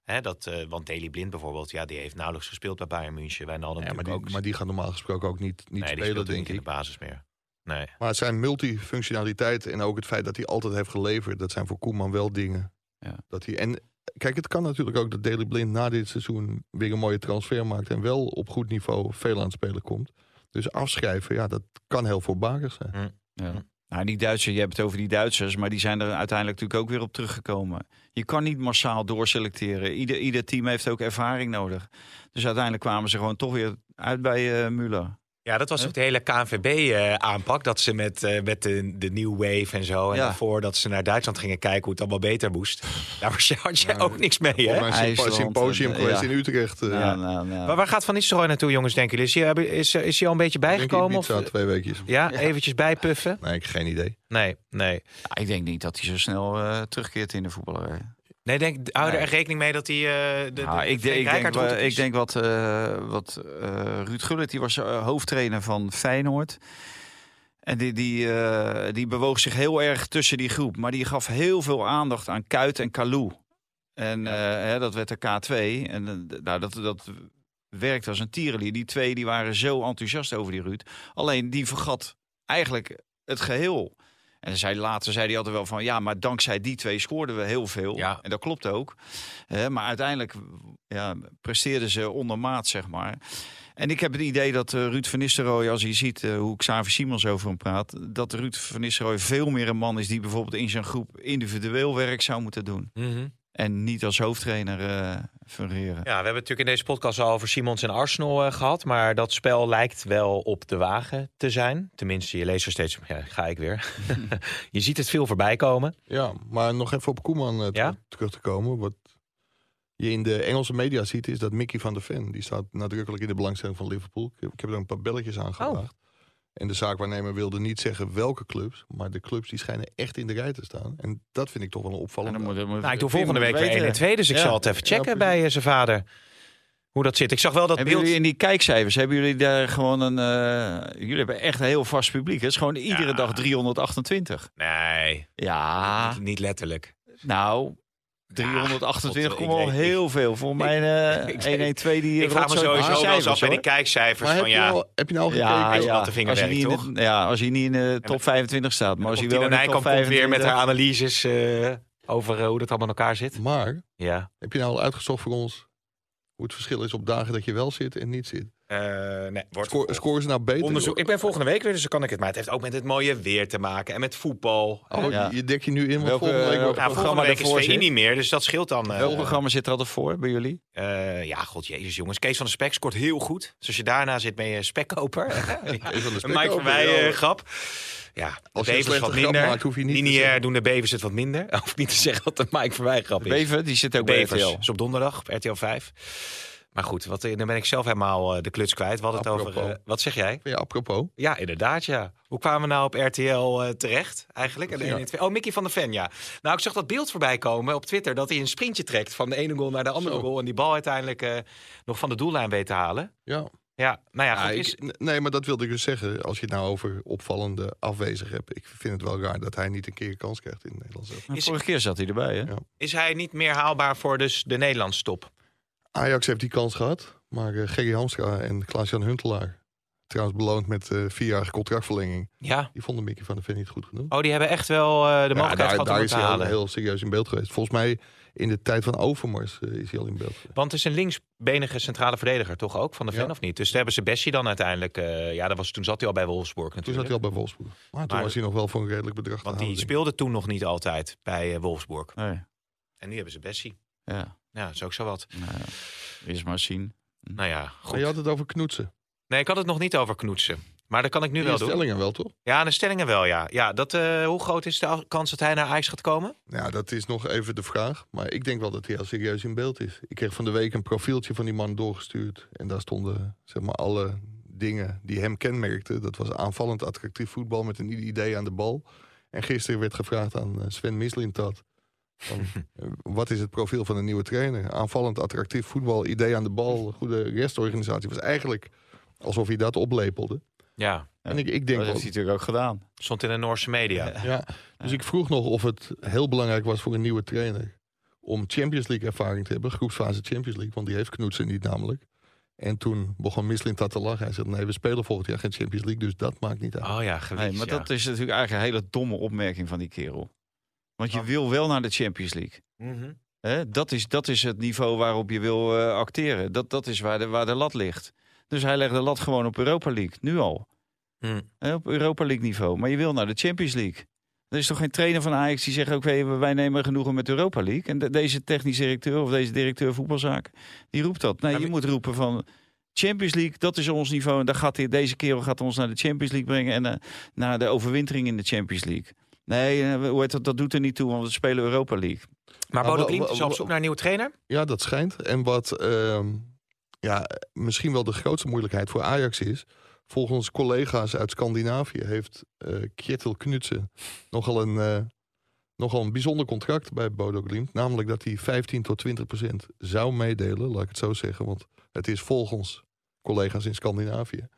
Hè, dat, eh, want Daley Blind bijvoorbeeld, ja, die heeft nauwelijks gespeeld bij Bayern München. Wijnaldum Ja, maar, natuurlijk die, ook. maar die gaan normaal gesproken ook niet, niet nee, die spelen, speelt denk niet in ik. de basis meer. Nee. Maar het zijn multifunctionaliteit en ook het feit dat hij altijd heeft geleverd. Dat zijn voor Koeman wel dingen. Ja. Dat hij, en kijk, het kan natuurlijk ook dat Daley Blind na dit seizoen weer een mooie transfer maakt. En wel op goed niveau veel aan het spelen komt. Dus afschrijven, ja, dat kan heel voorbarig zijn. Ja. Nou, die Duitsers, je hebt het over die Duitsers, maar die zijn er uiteindelijk natuurlijk ook weer op teruggekomen. Je kan niet massaal doorselecteren. Ieder, ieder team heeft ook ervaring nodig. Dus uiteindelijk kwamen ze gewoon toch weer uit bij eh Müller. Ja, dat was ook de hele KNVB-aanpak. dat ze met, eh, met de, de New Wave en zo. En Ja. daarvoor dat ze naar Duitsland gingen kijken hoe het allemaal beter moest. Daar was had je ook niks mee, hè? een symposium eh, geweest ja. in Utrecht. eh, Ja, nou, nou. Maar waar gaat Van Nistelrooy naartoe, jongens, denken jullie? Is hij, is, is hij al een beetje denk ik bijgekomen? Of, twee weekjes. ja, eventjes bijpuffen? Nee, ik heb geen idee. Nee, nee. Ja, ik denk niet dat hij zo snel eh, terugkeert in de voetballerij. Nee, denk, hou er Nee. rekening mee dat hij eh de, de, Nou, ik, denk- ik, denk, ik denk wat, eh, wat eh, Ruud Gullit, die was hoofdtrainer van Feyenoord. En die, die, die bewoog zich heel erg tussen die groep. Maar die gaf heel veel aandacht aan Kuit en Kalou. En hè, dat werd de K2. En nou, dat, dat werkte als een tierenlier. Die twee die waren zo enthousiast over die Ruud. Alleen die vergat eigenlijk het geheel. En zei, later zei hij altijd wel van... ja, maar dankzij die twee scoorden we heel veel. Ja. En dat klopt ook. Maar uiteindelijk ja, presteerden ze ondermaat, zeg maar. En ik heb het idee dat eh, Ruud van Nistelrooy, als hij ziet eh, hoe Xavi Simons over hem praat... dat Ruud van Nistelrooy veel meer een man is die bijvoorbeeld in zijn groep individueel werk zou moeten doen. Mhm. En niet als hoofdtrainer eh fungeren. Ja, we hebben natuurlijk in deze podcast al over Simons en Arsenal eh, gehad. Maar dat spel lijkt wel op de wagen te zijn. Tenminste, je leest er steeds... Ja, ga ik weer. <laughs> je ziet het veel voorbij komen. Ja, maar nog even op Koeman eh, Ja? terug- te komen. Wat je in de Engelse media ziet, is dat Mickey van der Ven... die staat nadrukkelijk in de belangstelling van Liverpool. Ik heb, ik heb er een paar belletjes aan gevraagd. En de zaakwaarnemer wilde niet zeggen welke clubs... maar de clubs die schijnen echt in de rij te staan. En dat vind ik toch wel een En opvallend. dan moet- dan moet- Nou, ik doe volgende week weer. 1 en 2. Dus ik Ja. zal het even checken Ja, bij eh, zijn vader. Hoe dat zit. Ik zag wel dat Hebben beeld... jullie in die kijkcijfers, hebben jullie daar gewoon een... eh, jullie hebben echt een heel vast publiek. Het is gewoon iedere Ja. dag 328. Nee, Ja, niet, niet letterlijk. nou... 328 God, komt weet- heel veel. Voor mij eh, ik- 112 die Ik vraag me rotzooi sowieso wel eens af bij die kijkcijfers maar heb van je, ja... nou, heb je nou Ja, gekeken? ja. wat de vinger als, werkt, de, ja, als hij niet in de top 25 staat. Maar als hij wel in de top Nijkamp komt weer met 25... haar analyses eh, over eh, hoe dat allemaal in elkaar zit. Maar Ja. heb je nou al uitgezocht voor ons... hoe het verschil is op dagen dat je wel zit en niet zit? Eh, nee, wordt scoren ze nou beter? onderzoek. Ik ben volgende week weer, dus dan kan ik het. Maar het heeft ook met het mooie weer te maken en met voetbal. Oh, Ja. je, dek je nu in, want Welke, volgende week... wordt- Nou, programma volgende week is VI zit? niet meer, dus dat scheelt dan. eh, Welk programma zit er altijd voor bij jullie? eh, ja, god jezus jongens. Kees van de Spek scoort heel goed. Dus als je daarna zit, ben je spekkoper. <laughs> De Mike van Wij eh, grap. Ja, de Als een bevers wat minder. maakt, hoef je niet te Lineair doen de bevers het wat minder. <laughs> Of niet te zeggen dat het Mike van Wij grap is. Bever, die zit ook bij Bevers. RTL. is op donderdag op RTL 5. Maar goed, wat, dan ben ik zelf helemaal eh, de kluts kwijt. Hadden het over... Eh, wat zeg jij? Ja, apropos. Ja, inderdaad, ja. Hoe kwamen we nou op RTL eh, terecht eigenlijk? En de Ja. 1 en 2. Oh, Mickey van der Ven, ja. Nou, ik zag dat beeld voorbij komen op Twitter... dat hij een sprintje trekt van de ene goal naar de andere Zo. goal... en die bal uiteindelijk eh, nog van de doellijn weet te halen. Ja. Ja, nou ja, Ja, goed, ik- is, nee, maar dat wilde ik dus zeggen. Als je het nou over opvallende afwezig hebt. Ik vind het wel raar dat hij niet een keer kans krijgt in Nederland. Is- Vorige keer zat hij erbij, hè? Ja. is hij niet meer haalbaar voor dus de Nederlandse top? Ajax heeft die kans gehad. Maar eh Gerry Hamstra en Klaas-Jan Huntelaar. Trouwens beloond met eh vierjarige contractverlenging. Ja. Die vonden Mickey van der Ven niet goed genoeg. Oh, die hebben echt wel eh, de mogelijkheid daar, gehad om daar het is te hij al halen. heel serieus in beeld geweest. Volgens mij in de tijd van Overmars is hij al in beeld geweest. Want het is een linksbenige centrale verdediger, toch ook? Van de Ven Ja. of niet? Dus daar hebben ze Bessie dan uiteindelijk... eh, ja, dat was, toen zat hij al bij Wolfsburg Toen natuurlijk. zat hij al bij Wolfsburg. Maar toen Maar- was hij nog wel voor een redelijk bedrag te Want halen, die speelde toen nog niet altijd bij Wolfsburg. Nee. En nu hebben ze Bessie. Ja. Ja, dat is ook zo wat. Nou. Eerst maar zien. Nou ja, goed. Maar je had het over knoetsen. Nee, ik had het nog niet over knoetsen. Maar dat kan ik nu wel doen. stellingen wel, toch? Ja, de stellingen wel, ja. ja dat, eh, hoe groot is de kans dat hij naar Ajax gaat komen? Ja, dat is nog even de vraag. Maar ik denk wel dat hij heel serieus in beeld is. Ik kreeg van de week een profieltje van die man doorgestuurd. En daar stonden zeg maar alle dingen die hem kenmerkten. Dat was aanvallend attractief voetbal met een idee aan de bal. En gisteren werd gevraagd aan eh, Sven Mislintat. <laughs> Eh, wat is het profiel van een nieuwe trainer? Aanvallend, attractief voetbal, idee aan de bal, <laughs> goede restorganisatie. was eigenlijk alsof hij dat oplepelde. Ja, En ik, ik denk Dat heeft hij natuurlijk ook gedaan. stond in de Noorse media. <laughs> ja, dus ik vroeg nog of het heel belangrijk was voor een nieuwe trainer om Champions League ervaring te hebben, groepsfase Champions League, want die heeft Knoetsen niet namelijk. En toen begon Mislint dat te lachen. Hij zei: Nee, we spelen volgend jaar geen Champions League, dus dat maakt niet uit. Oh ja, gewicht. Nee, maar ja. dat is natuurlijk eigenlijk een hele domme opmerking van die kerel. Want je wil wel naar de Champions League. Mhm. Dat, is, dat is het niveau waarop je wil eh, acteren. Dat, dat is waar de, waar de lat ligt. Dus hij legt de lat gewoon op Europa League, nu al. Hm. Hè, op Europa League niveau. Maar je wil naar de Champions League. Er is toch geen trainer van Ajax die zegt... oké, wij nemen genoegen met Europa League. En de- deze technisch directeur of deze directeur voetbalzaken... die roept dat. Nee, Maar je moet roepen van... Champions League, dat is ons niveau. En daar gaat hij, deze kerel gaat ons naar de Champions League brengen... en eh, naar de overwintering in de Champions League. Nee, eh, hoe heet dat, dat doet er niet toe, want we spelen Europa League. Maar Bodo wa- is op zoek naar een nieuwe trainer? Ja, dat schijnt. En wat ehm, ja, misschien wel de grootste moeilijkheid voor Ajax is. Volgens collega's uit Scandinavië heeft eh Kjetil Knutsen nogal een, eh, nogal een bijzonder contract bij Bodo Glimt. Namelijk dat hij 15 tot 20 procent zou meedelen, laat ik het zo zeggen. Want het is volgens collega's in Scandinavië.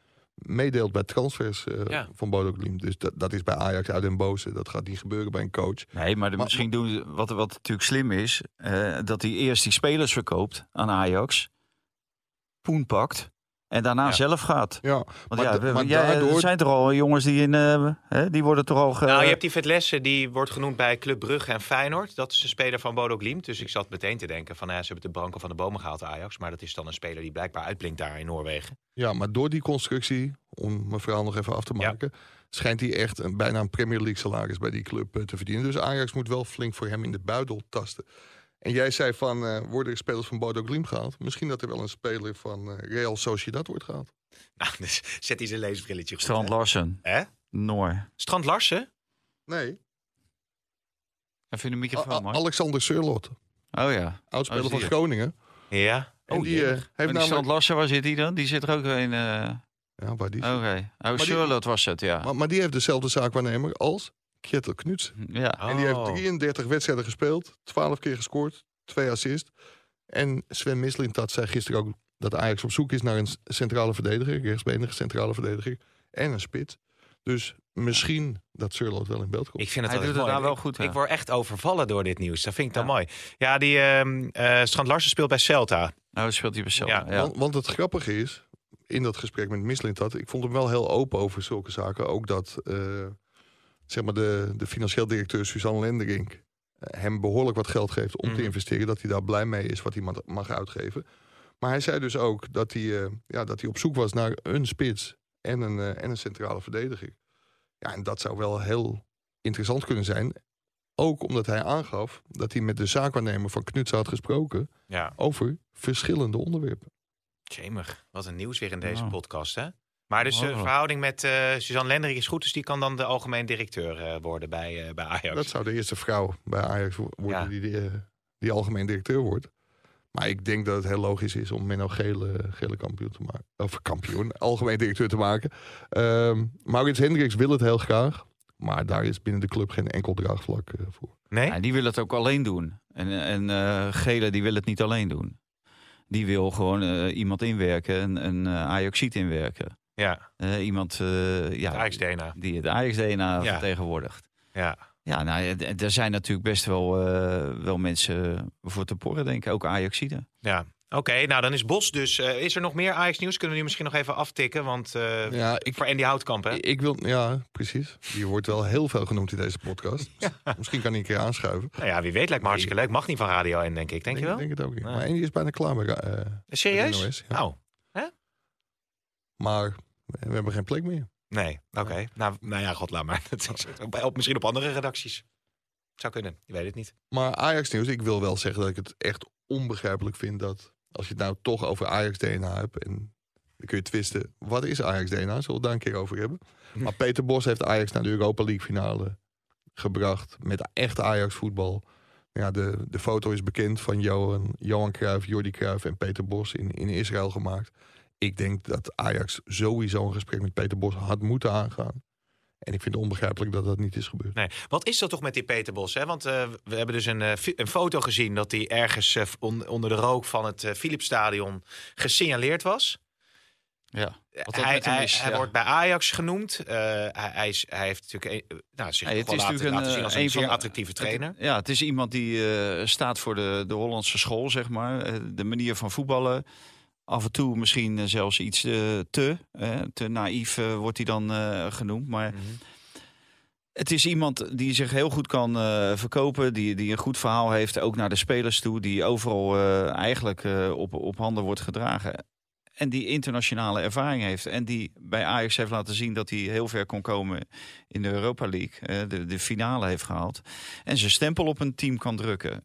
Meedeelt bij transfers eh, Ja. van Bodo Glimt. Dus dat, dat is bij Ajax uit den boze. Dat gaat niet gebeuren bij een coach. Nee, maar, de- Maar- misschien doen ze- wat, wat natuurlijk slim is, eh, dat hij eerst die spelers verkoopt aan Ajax, poen pakt en daarna Ja. zelf gaat. Ja, Want maar, ja, da- we- maar jij- daardoor... er zijn toch al jongens die in, eh, hè, die worden toch al. Ge... Nou, je hebt die Vetlesse, die wordt genoemd bij Club Brugge en Feyenoord. Dat is een speler van Bodo Glimt. Dus ik zat meteen te denken van, ja, ze hebben de branken van de bomen gehaald, Ajax. Maar dat is dan een speler die blijkbaar uitblinkt daar in Noorwegen. Ja, maar door die constructie, om mijn verhaal nog even af te Ja. maken, schijnt hij echt een, bijna een Premier League salaris bij die club eh, te verdienen. Dus Ajax moet wel flink voor hem in de buidel tasten. En jij zei van, eh, worden er spelers van Bodo Glimt gehaald? Misschien dat er wel een speler van eh, Real Sociedad wordt gehaald. <laughs> Nou, dus zet hij zijn leesbrilletje goed. Strand? Larsen, Hè? Noor. Strand Larsen? Nee, Even in de microfoon, A- man. Alexander Surlot, Oh ja. oudspeler Oh, van. Groningen. Ja. En Oh, die En heeft die Strand namelijk... Larsen, waar zit hij dan? Die zit er ook in. eh Ja, waar die... Oké. Oh, die- Charlotte was het, ja. maar, maar die heeft dezelfde zaakwaarnemer als Kjetil Knutsen. ja. En die heeft Oh. 33 wedstrijden gespeeld, 12 keer gescoord, twee assists. En Sven Mislintat zei gisteren ook dat Ajax op zoek is naar een centrale verdediger, rechtsbenige centrale verdediger en een spits. Dus misschien dat Surloot wel in beeld komt. Ik vind het Hij wel doet echt het mooi. daar wel Ik- goed, ja. Ik word echt overvallen door dit nieuws. Dat vind ik dan Ja. mooi. Ja, die ehm eh, Strand Larsen speelt bij Celta. Nou, speelt hij bij Celta. Ja, Ja. Want, want het grappige is, in dat gesprek met Mislintat, ik vond hem wel heel open over zulke zaken. Ook dat eh, zeg maar de, de financieel directeur Suzanne Lenderink eh, hem behoorlijk wat geld geeft om te Mhm. investeren. Dat hij daar blij mee is wat hij ma- mag uitgeven. Maar hij zei dus ook dat hij, eh, ja, dat hij op zoek was naar een spits en een, eh, en een centrale verdediger. Ja, en dat zou wel heel interessant kunnen zijn. Ook omdat hij aangaf dat hij met de zaakwaarnemer van Knutsen had gesproken Ja, over verschillende onderwerpen. jemig. Wat een nieuws weer in deze Nou. podcast, hè? Maar dus de Ongelooflijk. verhouding met eh Suzanne Lenderik is goed. Dus die kan dan de algemeen directeur eh, worden bij, eh, bij Ajax. Dat zou de eerste vrouw bij Ajax wo- worden Ja. die, die, eh, die algemeen directeur wordt. Maar ik denk dat het heel logisch is om Menno Gele, Gele kampioen te maken. Of kampioen, algemeen directeur te maken. Ehm Maurits Hendricks wil het heel graag. Maar daar is binnen de club geen enkel draagvlak eh, voor. Nee? Ja, die wil het ook alleen doen. En, en eh, Gele die wil het niet alleen doen. Die wil gewoon eh, iemand inwerken, een, een uh, Ajaxiet inwerken. Ja, Eh, iemand eh, ja, Ajax DNA. die het Ajax-DNA Ja. vertegenwoordigt. Ja. Ja, nou, er zijn natuurlijk best wel, eh, wel mensen voor te porren, denk ik. Ook Ajaxiden. Ja. Oké, nou dan is Bos dus. eh, is er nog meer Ajax nieuws? Kunnen we die misschien nog even aftikken? Want eh, Ja, ik, voor Andy Houtkamp, hè? ik wil, ja, precies. Die wordt wel heel veel genoemd in deze podcast. <laughs> Misschien kan hij een keer aanschuiven. Nou ja, wie weet, lijkt me hartstikke leuk. Mag niet van Radio 1, denk ik. Denk je wel? Ik denk het ook niet. Maar die is bijna klaar met, eh, Serieus? NOS, ja. Nou, Maar we hebben geen plek meer. nee. Oké. Nou, nou ja, god, laat maar. <laughs> Op, misschien op andere redacties. Zou kunnen. Je weet het niet. Maar Ajax nieuws, ik wil wel zeggen dat ik het echt onbegrijpelijk vind dat als je het nou toch over Ajax DNA hebt en dan kun je twisten, wat is Ajax DNA? Zullen we het daar een keer over hebben? <laughs> Maar Peter Bos heeft Ajax naar de Europa League finale gebracht met echt Ajax voetbal. Ja, de, de foto is bekend van Johan, Johan Cruijff, Jordi Cruijff en Peter Bos in, in Israël gemaakt. Ik denk dat Ajax sowieso een gesprek met Peter Bos had moeten aangaan. En ik vind het onbegrijpelijk dat dat niet is gebeurd. Nee. Wat is dat toch met die Peter Bos? Hè? Want uh, we hebben dus een, uh, een, foto gezien dat hij ergens uh, on, onder de rook van het Philipsstadion gesignaleerd was. Ja, hij, hij, is, hij ja. wordt bij Ajax genoemd. hij, hij, is, hij heeft natuurlijk nou, zich hey, het is natuurlijk laten zien als een, een zeer attractieve trainer. Het, ja, het is iemand die staat voor de, de Hollandse school, zeg maar. de manier van voetballen af en toe misschien zelfs iets uh, te, uh, te naïef wordt hij dan genoemd. Maar mm -hmm. het is iemand die zich heel goed kan verkopen, die, die een goed verhaal heeft, ook naar de spelers toe, die overal eigenlijk op, op handen wordt gedragen. En die internationale ervaring heeft. En die bij Ajax heeft laten zien dat hij heel ver kon komen in de Europa League. de, de finale heeft gehaald. En zijn stempel op een team kan drukken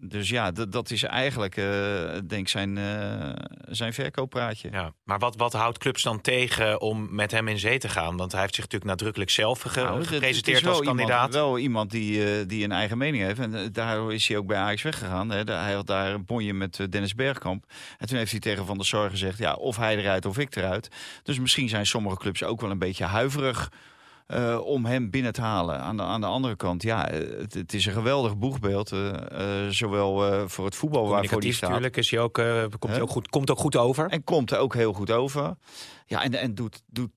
dus ja, dat is eigenlijk, uh, denk zijn, uh, zijn verkooppraatje. Ja, maar wat, wat houdt clubs dan tegen om met hem in zee te gaan? Want hij heeft zich natuurlijk nadrukkelijk zelf ge nou, gepresenteerd als kandidaat. Iemand, wel iemand die, uh, die een eigen mening heeft. En daardoor is hij ook bij Ajax weggegaan. Hè. Hij had daar een bonje met Dennis Bergkamp. En toen heeft hij tegen Van der Sar gezegd... ja, of hij eruit of ik eruit. Dus misschien zijn sommige clubs ook wel een beetje huiverig uh, om hem binnen te halen. Aan de, aan de andere kant, ja, het, het is een geweldig boegbeeld. Uh, uh, zowel voor het voetbal waarvoor hij staat. natuurlijk is hij ook, komt, hij ook goed, komt ook goed over. En komt er ook heel goed over. Ja, en, en doet, doet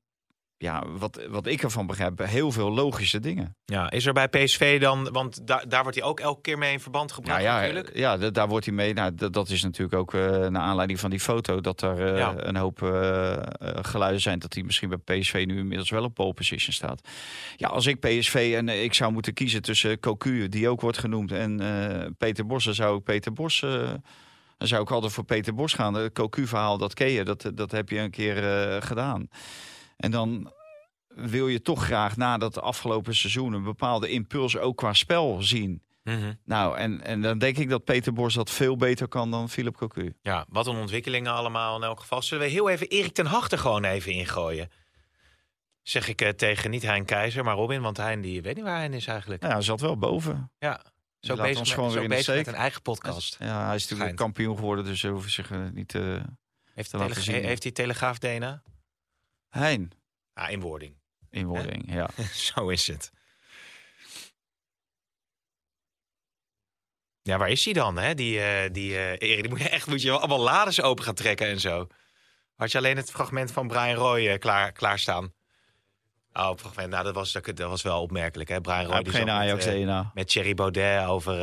ja, wat, wat ik ervan begrijp, heel veel logische dingen. Ja, is er bij PSV dan, want daar, daar wordt hij ook elke keer mee in verband gebracht ja, ja, natuurlijk? Ja, daar wordt hij mee. Nou, dat, is natuurlijk ook uh, naar aanleiding van die foto... dat er uh, een hoop uh, geluiden zijn dat hij misschien bij PSV nu inmiddels wel op pole position staat. Ja, als ik PSV en ik zou moeten kiezen tussen Cocu, die ook wordt genoemd, en Peter Bos, dan zou ik Peter Bos... dan zou ik altijd voor Peter Bos gaan. Het Cocu-verhaal, dat ken je, dat, dat heb je een keer gedaan. En dan wil je toch graag na dat afgelopen seizoen een bepaalde impuls ook qua spel zien. Mm -hmm. Nou, en, en dan denk ik dat Peter Bos dat veel beter kan dan Philip Cocu. Ja, wat een ontwikkelingen allemaal in elk geval. Zullen we heel even Erik ten Hag er gewoon even ingooien? Zeg ik uh, tegen niet Hein Keizer, maar Robin, want Hein die weet niet waar hij is eigenlijk. Ja, hij zat wel boven. Ja, zo bezig, ons met, weer bezig met een eigen podcast. Ja, hij is natuurlijk kampioen geworden, dus hij hoeft zich uh, niet uh, heeft te laten zien. Heeft hij Telegraaf DNA? Hein. Ah, inwording. Inwording, ja. <laughs> Zo is het. Ja, waar is hij dan? Hè? Die, uh, die, uh, Erik, die moet je echt moet je allemaal lades open gaan trekken en zo. Had je alleen het fragment van Brian Roy uh, klaar, klaarstaan? Oh, fragment. Nou, dat was, dat, was wel opmerkelijk. Hè? Brian Roy die geen Ajax met, uh, met Thierry Baudet over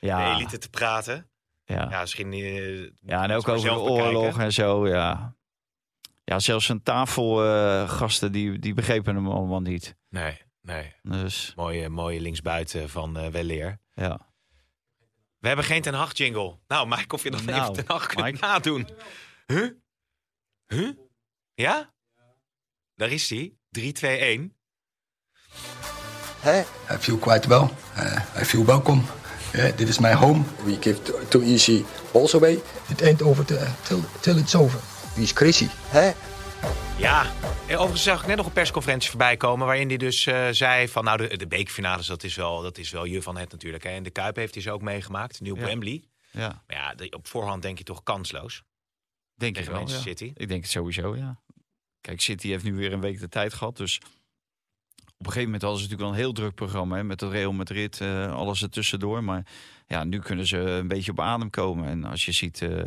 ja. de elite te praten. Ja, ja misschien. ja, en ook over de oorlog en zo. Ja, ja, zelfs een tafelgasten uh, die, die begrepen hem allemaal niet. Nee, nee. Dus. Mooie, mooie linksbuiten van uh, Weleer. Ja. We hebben geen Ten Hag jingle. Nou, Mike, of je nog nou, even Ten Hag kunt nadoen. Huh? Huh? Ja? Daar is hij. 3, 2, 1. Hey, I feel quite well. Uh, I feel welcome. Uh, dit is my home. We give too, too easy balls away. It ain't over till, till it's over. Wie is Chrissy? Hè? Ja, overigens zag ik net nog een persconferentie voorbij komen... waarin hij dus uh, zei van, nou, de, de beekfinales, dat is, wel, dat is wel je van het natuurlijk. Hè. En de Kuip heeft hij ze ook meegemaakt, op ja. Wembley. Ja. Maar ja, de, op voorhand denk je toch kansloos. Denk ik wel, ja. City. Ik denk het sowieso, ja. Kijk, City heeft nu weer een week de tijd gehad, dus... Op een gegeven moment hadden ze natuurlijk wel een heel druk programma hè, met het Real Madrid, uh, alles ertussendoor. Maar ja, nu kunnen ze een beetje op adem komen. En als je ziet, uh,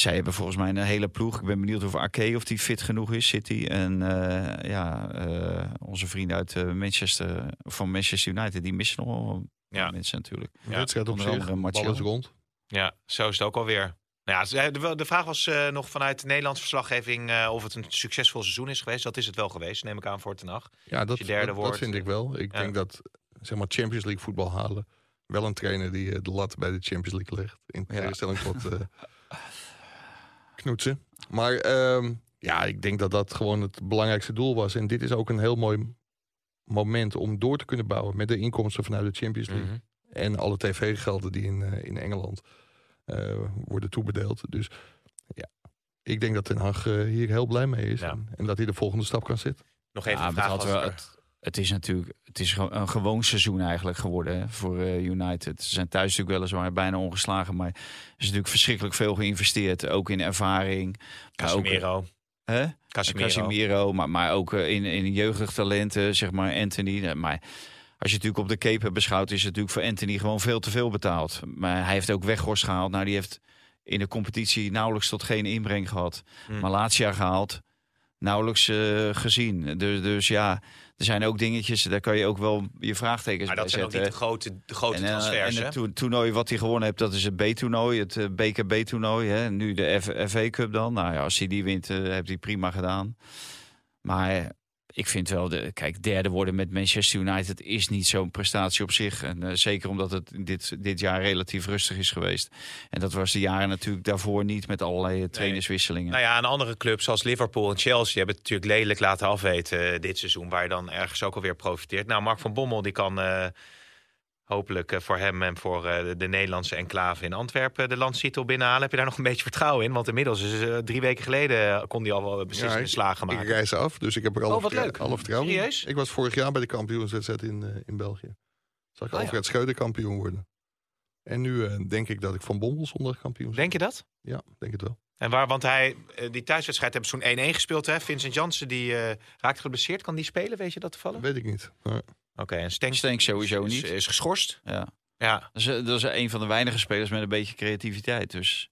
zij hebben volgens mij een hele ploeg. Ik ben benieuwd of Arke of die fit genoeg is, City. En uh, ja, uh, onze vrienden uit uh, Manchester, van Manchester United, die missen nog wel ja. mensen natuurlijk. Ja, het gaat op zich, alles rond. Ja, zo is het ook alweer. Nou ja, de, de vraag was uh, nog vanuit de Nederlandse verslaggeving uh, of het een succesvol seizoen is geweest. Dat is het wel geweest, neem ik aan voor Hag. Ja, dat, derde dat, wordt, dat vind ik wel. Ik ja. denk dat zeg maar Champions League voetbal halen. Wel een trainer die de lat bij de Champions League legt. In tegenstelling ja. tot <laughs> knoetsen. Maar um, ja, ik denk dat dat gewoon het belangrijkste doel was. En dit is ook een heel mooi moment om door te kunnen bouwen met de inkomsten vanuit de Champions League. Mm -hmm. En alle tv-gelden die in, uh, in Engeland uh, worden toebedeeld. Dus ja, ik denk dat Ten Hag uh, hier heel blij mee is. Ja. En, en, dat hij de volgende stap kan zetten. Nog even ja, een vraag. Het, het, is natuurlijk het is een gewoon seizoen eigenlijk geworden voor uh, United. Ze zijn thuis natuurlijk weliswaar bijna ongeslagen. Maar er is natuurlijk verschrikkelijk veel geïnvesteerd. Ook in ervaring. Casemiro. Hè? Casemiro. Casemiro, maar, maar ook eh, in, in jeugdtalenten, zeg maar Anthony. Eh, Maar als je natuurlijk op de keeper beschouwt, is het natuurlijk voor Anthony gewoon veel te veel betaald. Maar hij heeft ook Weghorst gehaald. Nou, die heeft in de competitie nauwelijks tot geen inbreng gehad. Hmm. Malatia gehaald, nauwelijks eh, gezien. Dus, dus ja, er zijn ook dingetjes, daar kan je ook wel je vraagtekens Maar bij dat zijn ook niet zetten. de grote, de grote En, eh, transfers, en hè? het to- toernooi wat hij gewonnen heeft, dat is het B-toernooi, het eh, BKB-toernooi. Nu de F- FA Cup dan. Nou ja, als hij die wint, heeft hij prima gedaan. Maar ik vind wel, de, kijk, derde worden met Manchester United is niet zo'n prestatie op zich. En eh, zeker omdat het dit, dit jaar relatief rustig is geweest. En dat was de jaren natuurlijk daarvoor niet met allerlei eh, trainerswisselingen. Nou ja, en andere clubs zoals Liverpool en Chelsea hebben het natuurlijk lelijk laten afweten eh, dit seizoen. Waar je dan ergens ook alweer profiteert. Nou, Mark van Bommel die kan hopelijk eh, voor hem en voor eh, de, de Nederlandse enclave in Antwerpen de landstitel binnenhalen. Heb je daar nog een beetje vertrouwen in? Want inmiddels is eh, drie weken geleden kon hij al wel beslissende ik- slagen Ik maken. reis af, dus ik heb er alle, Oh, wat leuk. alle vertrouwen. Serieus? Ik was vorig jaar bij de kampioenswedstrijd in, in België. Zag ik Oh, ja. Alfred Schreuder kampioen worden. En nu eh, denk ik dat ik van Bommel zondag kampioen Denk je dat? Ja, denk het wel. En waar, want hij, die thuiswedstrijd hebben ze zo'n 1-1 gespeeld. Hè? Vincent Jansen die eh, raakt geblesseerd. Kan die spelen? Weet je dat toevallig? Weet ik niet. Maar Oké, en Stenks sowieso is, niet. Is, geschorst. Ja. Ja, Dat, is, eh, dat is een van de weinige spelers met een beetje creativiteit. Dus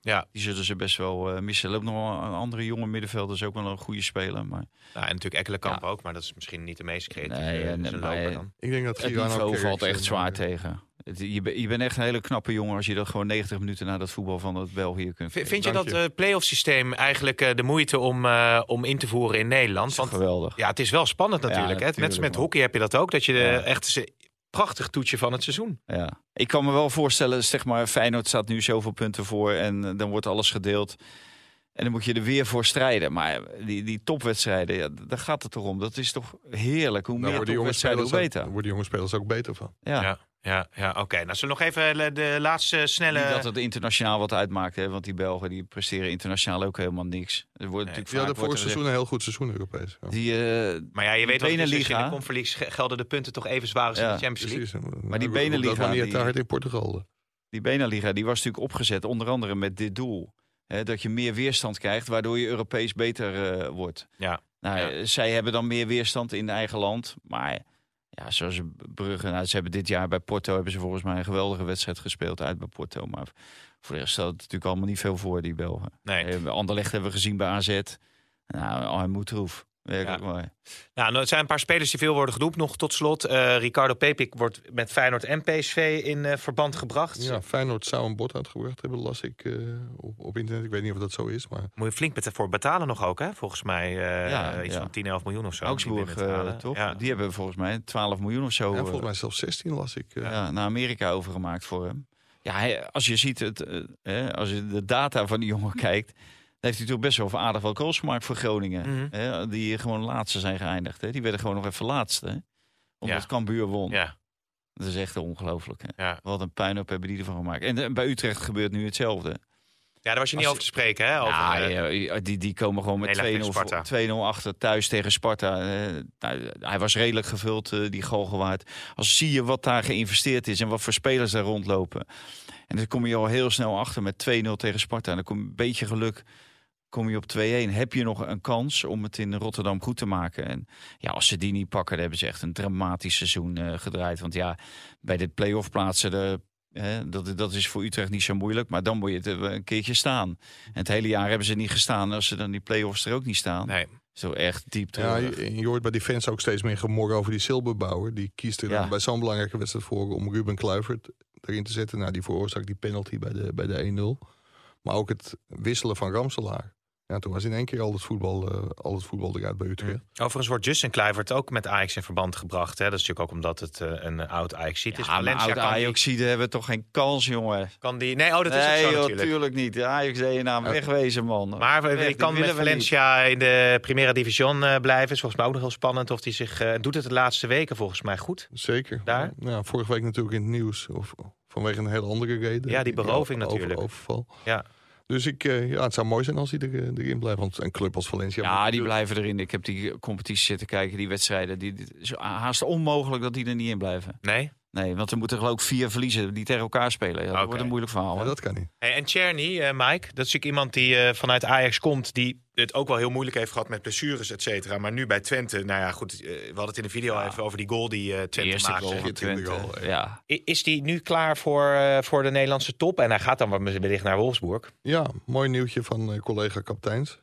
ja. die zullen ze best wel eh, missen. Er loopt nog wel een andere jonge middenvelder, is ook wel een goede speler. Maar Nou, en natuurlijk Ekkelenkamp ook. Maar dat is misschien niet de meest creatieve Nee, eh, dan. ik denk dat het niveau valt echt zwaar tegen. Het- je, ben- je bent echt een hele knappe jongen als je dat gewoon 90 minuten naar dat voetbal van het België kunt. V- Vind je dat uh, play-off systeem eigenlijk eh, de moeite om, eh, om in te voeren in Nederland? Want geweldig. ja, het is wel spannend Ja, natuurlijk. hè? Net als natuurlijk, met hockey heb je dat ook. Dat je de, Ja. echt een prachtig toetje van het seizoen. Ja. Ik kan me wel voorstellen, zeg maar, Feyenoord staat nu zoveel punten voor en dan wordt alles gedeeld. En dan moet je er weer voor strijden. Maar die, die topwedstrijden, ja, daar gaat het toch om. Dat is toch heerlijk. Hoe meer worden jonge topwedstrijden, spelers hoe ook- beter. daar worden jonge spelers ook beter van. Ja. Ja, ja, ja oké. Nou, zullen we nog even eh, de laatste snelle... Niet dat het internationaal wat uitmaakt, hè? want die Belgen die presteren internationaal ook helemaal niks. Er wordt natuurlijk wordt vorig er seizoen een heel goed seizoen Europees. Ja. Die, eh, Maar ja, je weet wel, dat dus in de. Conference gelden de punten toch even zwaar als in de Champions League. Precies. Maar die dat Beneliga, maar niet die- te hard in Portugal. die Beneliga die was natuurlijk opgezet, onder andere met dit doel. Hè, dat je meer weerstand krijgt, waardoor je Europees beter eh, wordt. Ja. Nou, Ja. eh, zij hebben dan meer weerstand in eigen land. Maar ja, zoals Brugge, nou, ze hebben dit jaar bij Porto hebben ze volgens mij een geweldige wedstrijd gespeeld uit bij Porto. Maar voor de rest stelt het natuurlijk allemaal niet veel voor, die Belgen. Nee. Eh, Anderlecht hebben we gezien bij AZ. Nou, Armoed troef. Werkelijk Ja. mooi. Nou, nou, het zijn een paar spelers die veel worden genoemd. Nog tot slot, eh, Ricardo Pepik wordt met Feyenoord en PSV in eh, verband gebracht. Ja, Feyenoord zou een bod uitgebracht hebben, las ik eh, op, op internet. Ik weet niet of dat zo is, maar Moet je flink met- voor betalen nog ook, hè? Volgens mij eh, Ja, iets ja. van 10, 11 miljoen of zo. Augsburg, die toch? Ja. Die hebben volgens mij 12 miljoen of zo ja, volgens mij zelfs 16 las ik. eh. ja, naar Amerika overgemaakt voor hem. Ja, als je ziet het, eh, hè, als je de data van die jongen <laughs> kijkt, heeft hij toch best wel aardig wel goals gemaakt voor Groningen. Mhm. Hè, die gewoon laatste zijn geëindigd. Hè. Die werden gewoon nog even laatste. Hè. Omdat Ja. Cambuur won. Ja, Dat is echt ongelooflijk. Ja. Wat een puinhoop hebben die ervan gemaakt. En eh, bij Utrecht gebeurt nu hetzelfde. ja, daar was je niet Als- over te spreken, hè? Over, ja, eh, ja, die, die komen gewoon met Nederlaag 2-0 tegen Sparta. voor- 2-0 achter thuis tegen Sparta. Eh, nou, hij was redelijk gevuld, die Galgenwaard. Als zie je wat daar geïnvesteerd is en wat voor spelers daar rondlopen. En dan kom je al heel snel achter met 2-0 tegen Sparta. En dan kom je een beetje geluk, kom je op 2-1. Heb je nog een kans om het in Rotterdam goed te maken? En ja, als ze die niet pakken, dan hebben ze echt een dramatisch seizoen eh, gedraaid. Want ja, bij de play-off plaatsen... De, Hè, dat, dat is voor Utrecht niet zo moeilijk, maar dan moet je het eh, een keertje staan. En het hele jaar hebben ze niet gestaan. Als ze dan die play-offs er ook niet staan, nee. zo echt diep Ja, terug. je, je hoort bij die fans ook steeds meer gemor over die Silberbouwer. Die kiest er Ja. bij zo'n belangrijke wedstrijd voor om Ruben Kluivert erin te zetten. Nou, die veroorzaakt die penalty bij de, bij de 1-0. Maar ook het wisselen van Ramselaar. Ja, toen was in één keer al het voetbal, eh, al het voetbal eruit bij Utrecht. Overigens wordt Justin Kluivert ook met Ajax in verband gebracht. Hè? Dat is natuurlijk ook omdat het eh, een oud ajax is. Ja, maar Valencia oud die, Ajaxide hebben toch geen kans, jongen. kan die... Nee, oh, dat is nee, zo joh, natuurlijk. tuurlijk niet. De Ajax DNA wegwezen, man. Maar Weg, we die kan met. Valencia in de Primera Division eh, blijven. Is volgens mij ook nog heel spannend of hij zich... eh, doet het de laatste weken volgens mij goed. Zeker. Daar? Ja, vorige week natuurlijk in het nieuws. Of, vanwege een hele andere reden. Ja, die beroving over- natuurlijk. Overval. Ja. Dus ik, eh, ja, het zou mooi zijn als hij er, eh, erin blijft. Want een club als Valencia... Ja, die blijven erin. Ik heb die competitie zitten kijken, die wedstrijden. Die, die, is haast onmogelijk dat die er niet in blijven. Nee? Nee, want er moeten geloof ik vier verliezen die tegen elkaar spelen. Ja, dat wordt een moeilijk verhaal. Ja, dat kan niet. Hey, en Czerny, eh, Mike, dat is natuurlijk iemand die eh, vanuit Ajax komt, die het ook wel heel moeilijk heeft gehad met blessures, et cetera. Maar nu bij Twente, nou ja, goed, eh, we hadden het in de video al even over die goal die eh De Twente eerste maakte. goal Twente. goal, ja. Is die nu klaar voor, eh, voor de Nederlandse top? En hij gaat dan wat wellicht naar Wolfsburg. Ja, mooi nieuwtje van eh, collega kapteins.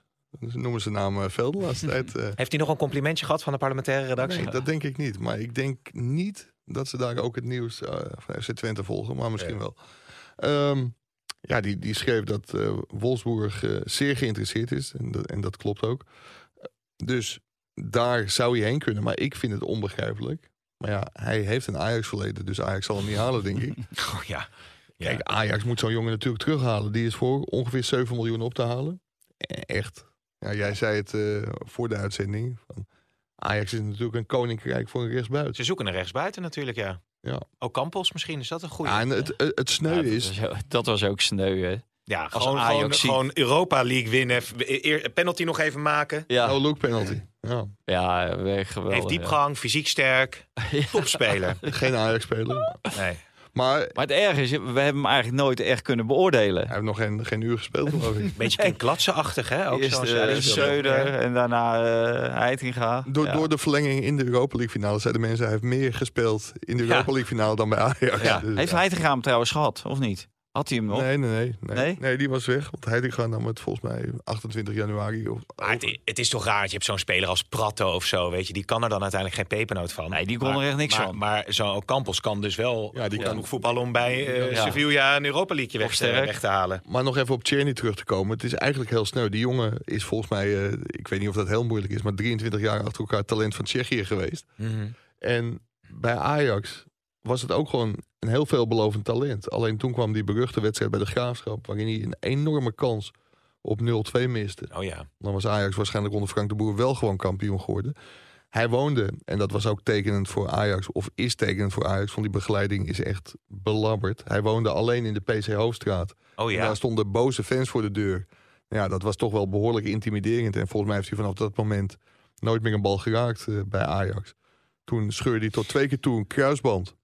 Ze noemen zijn naam uh, Veld de laatste <laughs> tijd. Heeft hij nog een complimentje gehad van de parlementaire redactie? nee, dat denk ik niet. Maar ik denk niet dat ze daar ook het nieuws eh, van FC Twente volgen. Maar misschien Ja. wel. Ehm, ja, die, die schreef dat eh Wolfsburg eh, zeer geïnteresseerd is. En dat, en dat klopt ook. Dus daar zou hij heen kunnen. Maar ik vind het onbegrijpelijk. Maar ja, hij heeft een Ajax-verleden. Dus Ajax zal hem niet halen, denk ik. <laughs> Oh, ja. Kijk, Ajax moet zo'n jongen natuurlijk terughalen. Die is voor ongeveer 7 miljoen op te halen. Eh, Echt. Ja, jij zei het voor de uitzending. Van Ajax is natuurlijk een koninkrijk voor een rechtsbuiten. Ze zoeken een rechtsbuiten natuurlijk, ja. Ja. Ook Campos misschien, is dat een goede? Ja, en het, het, het sneu Ja, dat, is... was, dat was ook sneu, hè? Ja, Als gewoon, Ajax gewoon, gewoon Europa League winnen. Eer- Penalty nog even maken. Ja, No-look penalty. Ja. ja geweldig. Heeft diepgang, fysiek sterk. <laughs> Topspeler. Geen Ajax-speler. Nee. Maar Maar het erg is, we hebben hem eigenlijk nooit echt kunnen beoordelen. hij heeft nog geen, geen uur gespeeld, geloof ik. <laughs> Beetje Ken Klatsen-achtig, hè? Ook Eerst Söder ja. en daarna eh Heitinga. Door, Ja. door de verlenging in de Europa League finale zeiden mensen... hij heeft meer gespeeld in de. Europa League finale dan bij Ajax. Ja. Dus, Heeft ja. Heitinga hem trouwens gehad, of niet? Had hij hem nog? Nee, nee, nee, nee. Nee? Nee, die was weg. Want Heitinga nam het volgens mij 28 januari. Of, Maar het, het is toch raar, dat je hebt zo'n speler als Prato of zo, weet je. Die kan er dan uiteindelijk geen pepernoot van. Nee, die kon Maar- er echt niks maar, van. Maar zo'n Campos kan dus wel Ja, die kan- genoeg voetballen om bij eh, Ja. Sevilla een Europa League weg, te- sterk. weg te halen. Maar nog even op Czerny terug te komen. Het is eigenlijk heel sneu. Die jongen is volgens mij, eh, ik weet niet of dat heel moeilijk is, maar 23 jaar achter elkaar talent van Tsjechië geweest. En bij Ajax was het ook gewoon een heel veelbelovend talent. Alleen toen kwam die beruchte wedstrijd bij de Graafschap, waarin hij een enorme kans op 0-2 miste. Oh ja. Dan was Ajax waarschijnlijk onder Frank de Boer wel gewoon kampioen geworden. Hij woonde, en dat was ook tekenend voor Ajax, of is tekenend voor Ajax, van die begeleiding is echt belabberd. Hij woonde alleen in de PC Hoofdstraat. Oh En ja. daar stonden boze fans voor de deur. Ja, dat was toch wel behoorlijk intimiderend. En volgens mij heeft hij vanaf dat moment nooit meer een bal geraakt eh, bij Ajax. Toen scheurde hij tot twee keer toe een kruisband.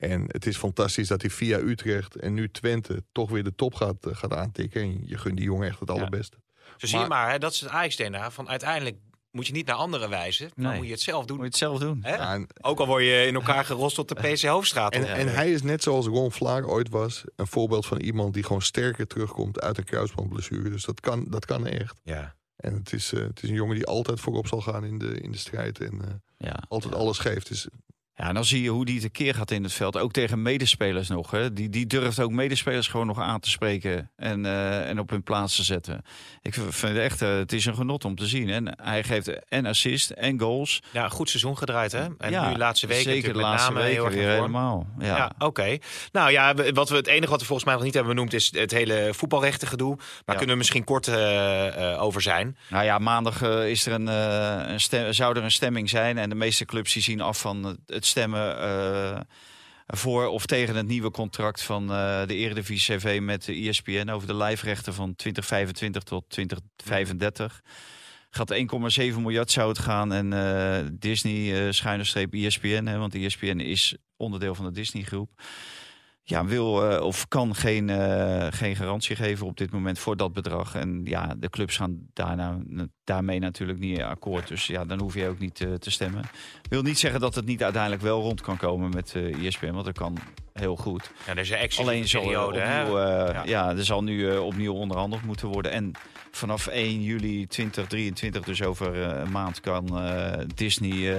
En het is fantastisch dat hij via Utrecht en nu Twente toch weer de top gaat, eh, gaat aantikken. En je gunt die jongen echt het allerbeste. Zo zie je maar, hè, dat is het Ajax-DNA. Van uiteindelijk moet je niet naar anderen wijzen, maar Nee. moet je het zelf doen. Moet je het zelf doen. Hè? Ja, en, Ook al word je in elkaar gerost op de <laughs> PC Hoofdstraat. en, hij is net zoals Ron Vlaar ooit was, een voorbeeld van iemand die gewoon sterker terugkomt uit een kruisbandblessure. Dus dat kan, dat kan echt. Ja. En het is, eh, het is een jongen die altijd voorop zal gaan in de, in de strijd. En eh, Ja. altijd alles geeft. Dus Ja, en dan zie je hoe die tekeer gaat in het veld. Ook tegen medespelers nog. Hè. Die, die durft ook medespelers gewoon nog aan te spreken. En, eh, en op hun plaats te zetten. Ik vind het echt, eh, het is een genot om te zien. En hij geeft en assist en goals. ja, goed seizoen gedraaid, hè? En ja, nu laatste weken zeker de laatste name heel weken erg weer helemaal. Ja. Ja, oké. Nou ja, wat we, het enige wat we volgens mij nog niet hebben benoemd is het hele voetbalrechtengedoe. Maar Ja. kunnen we misschien kort eh, over zijn. Nou ja, maandag is er een, een stem, zou er een stemming zijn. En de meeste clubs die zien af van het stemmen eh, voor of tegen het nieuwe contract van eh, de Eredivisie CV met de ESPN over de live-rechten van 2025 tot 2035. Gaat 1,7 miljard zou het gaan. En eh, Disney, eh schuine streep ESPN, hè, want ESPN is onderdeel van de Disney-groep. Ja, wil eh, of kan geen, eh, geen garantie geven op dit moment voor dat bedrag. En ja, de clubs gaan daarna, daarmee natuurlijk niet akkoord. Dus ja, dan hoef je ook niet eh, te stemmen. Wil niet zeggen dat het niet uiteindelijk wel rond kan komen met eh ESPN, want dat kan heel goed. Ja, er is een Alleen zal er periode, opnieuw, Ja. ja. er zal nu opnieuw onderhandeld moeten worden. En vanaf 1 juli 2023, dus over een maand, kan Disney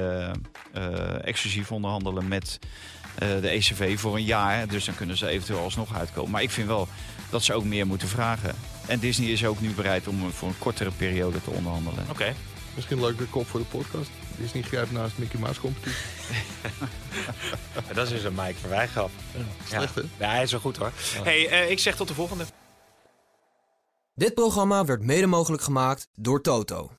exclusief onderhandelen met de ECV voor een jaar. Dus dan kunnen ze eventueel alsnog uitkomen. Maar ik vind wel dat ze ook meer moeten vragen. En Disney is ook nu bereid om voor een kortere periode te onderhandelen. Oké. misschien een leuke kop voor de podcast. Disney grijpt naast Mickey Mouse competitie. <laughs> Ja, Dat is dus een Mike Verwijgrap. Slecht hè? Ja, hij is wel goed hoor. Hey, eh, ik zeg tot de volgende. Dit programma werd mede mogelijk gemaakt door Toto.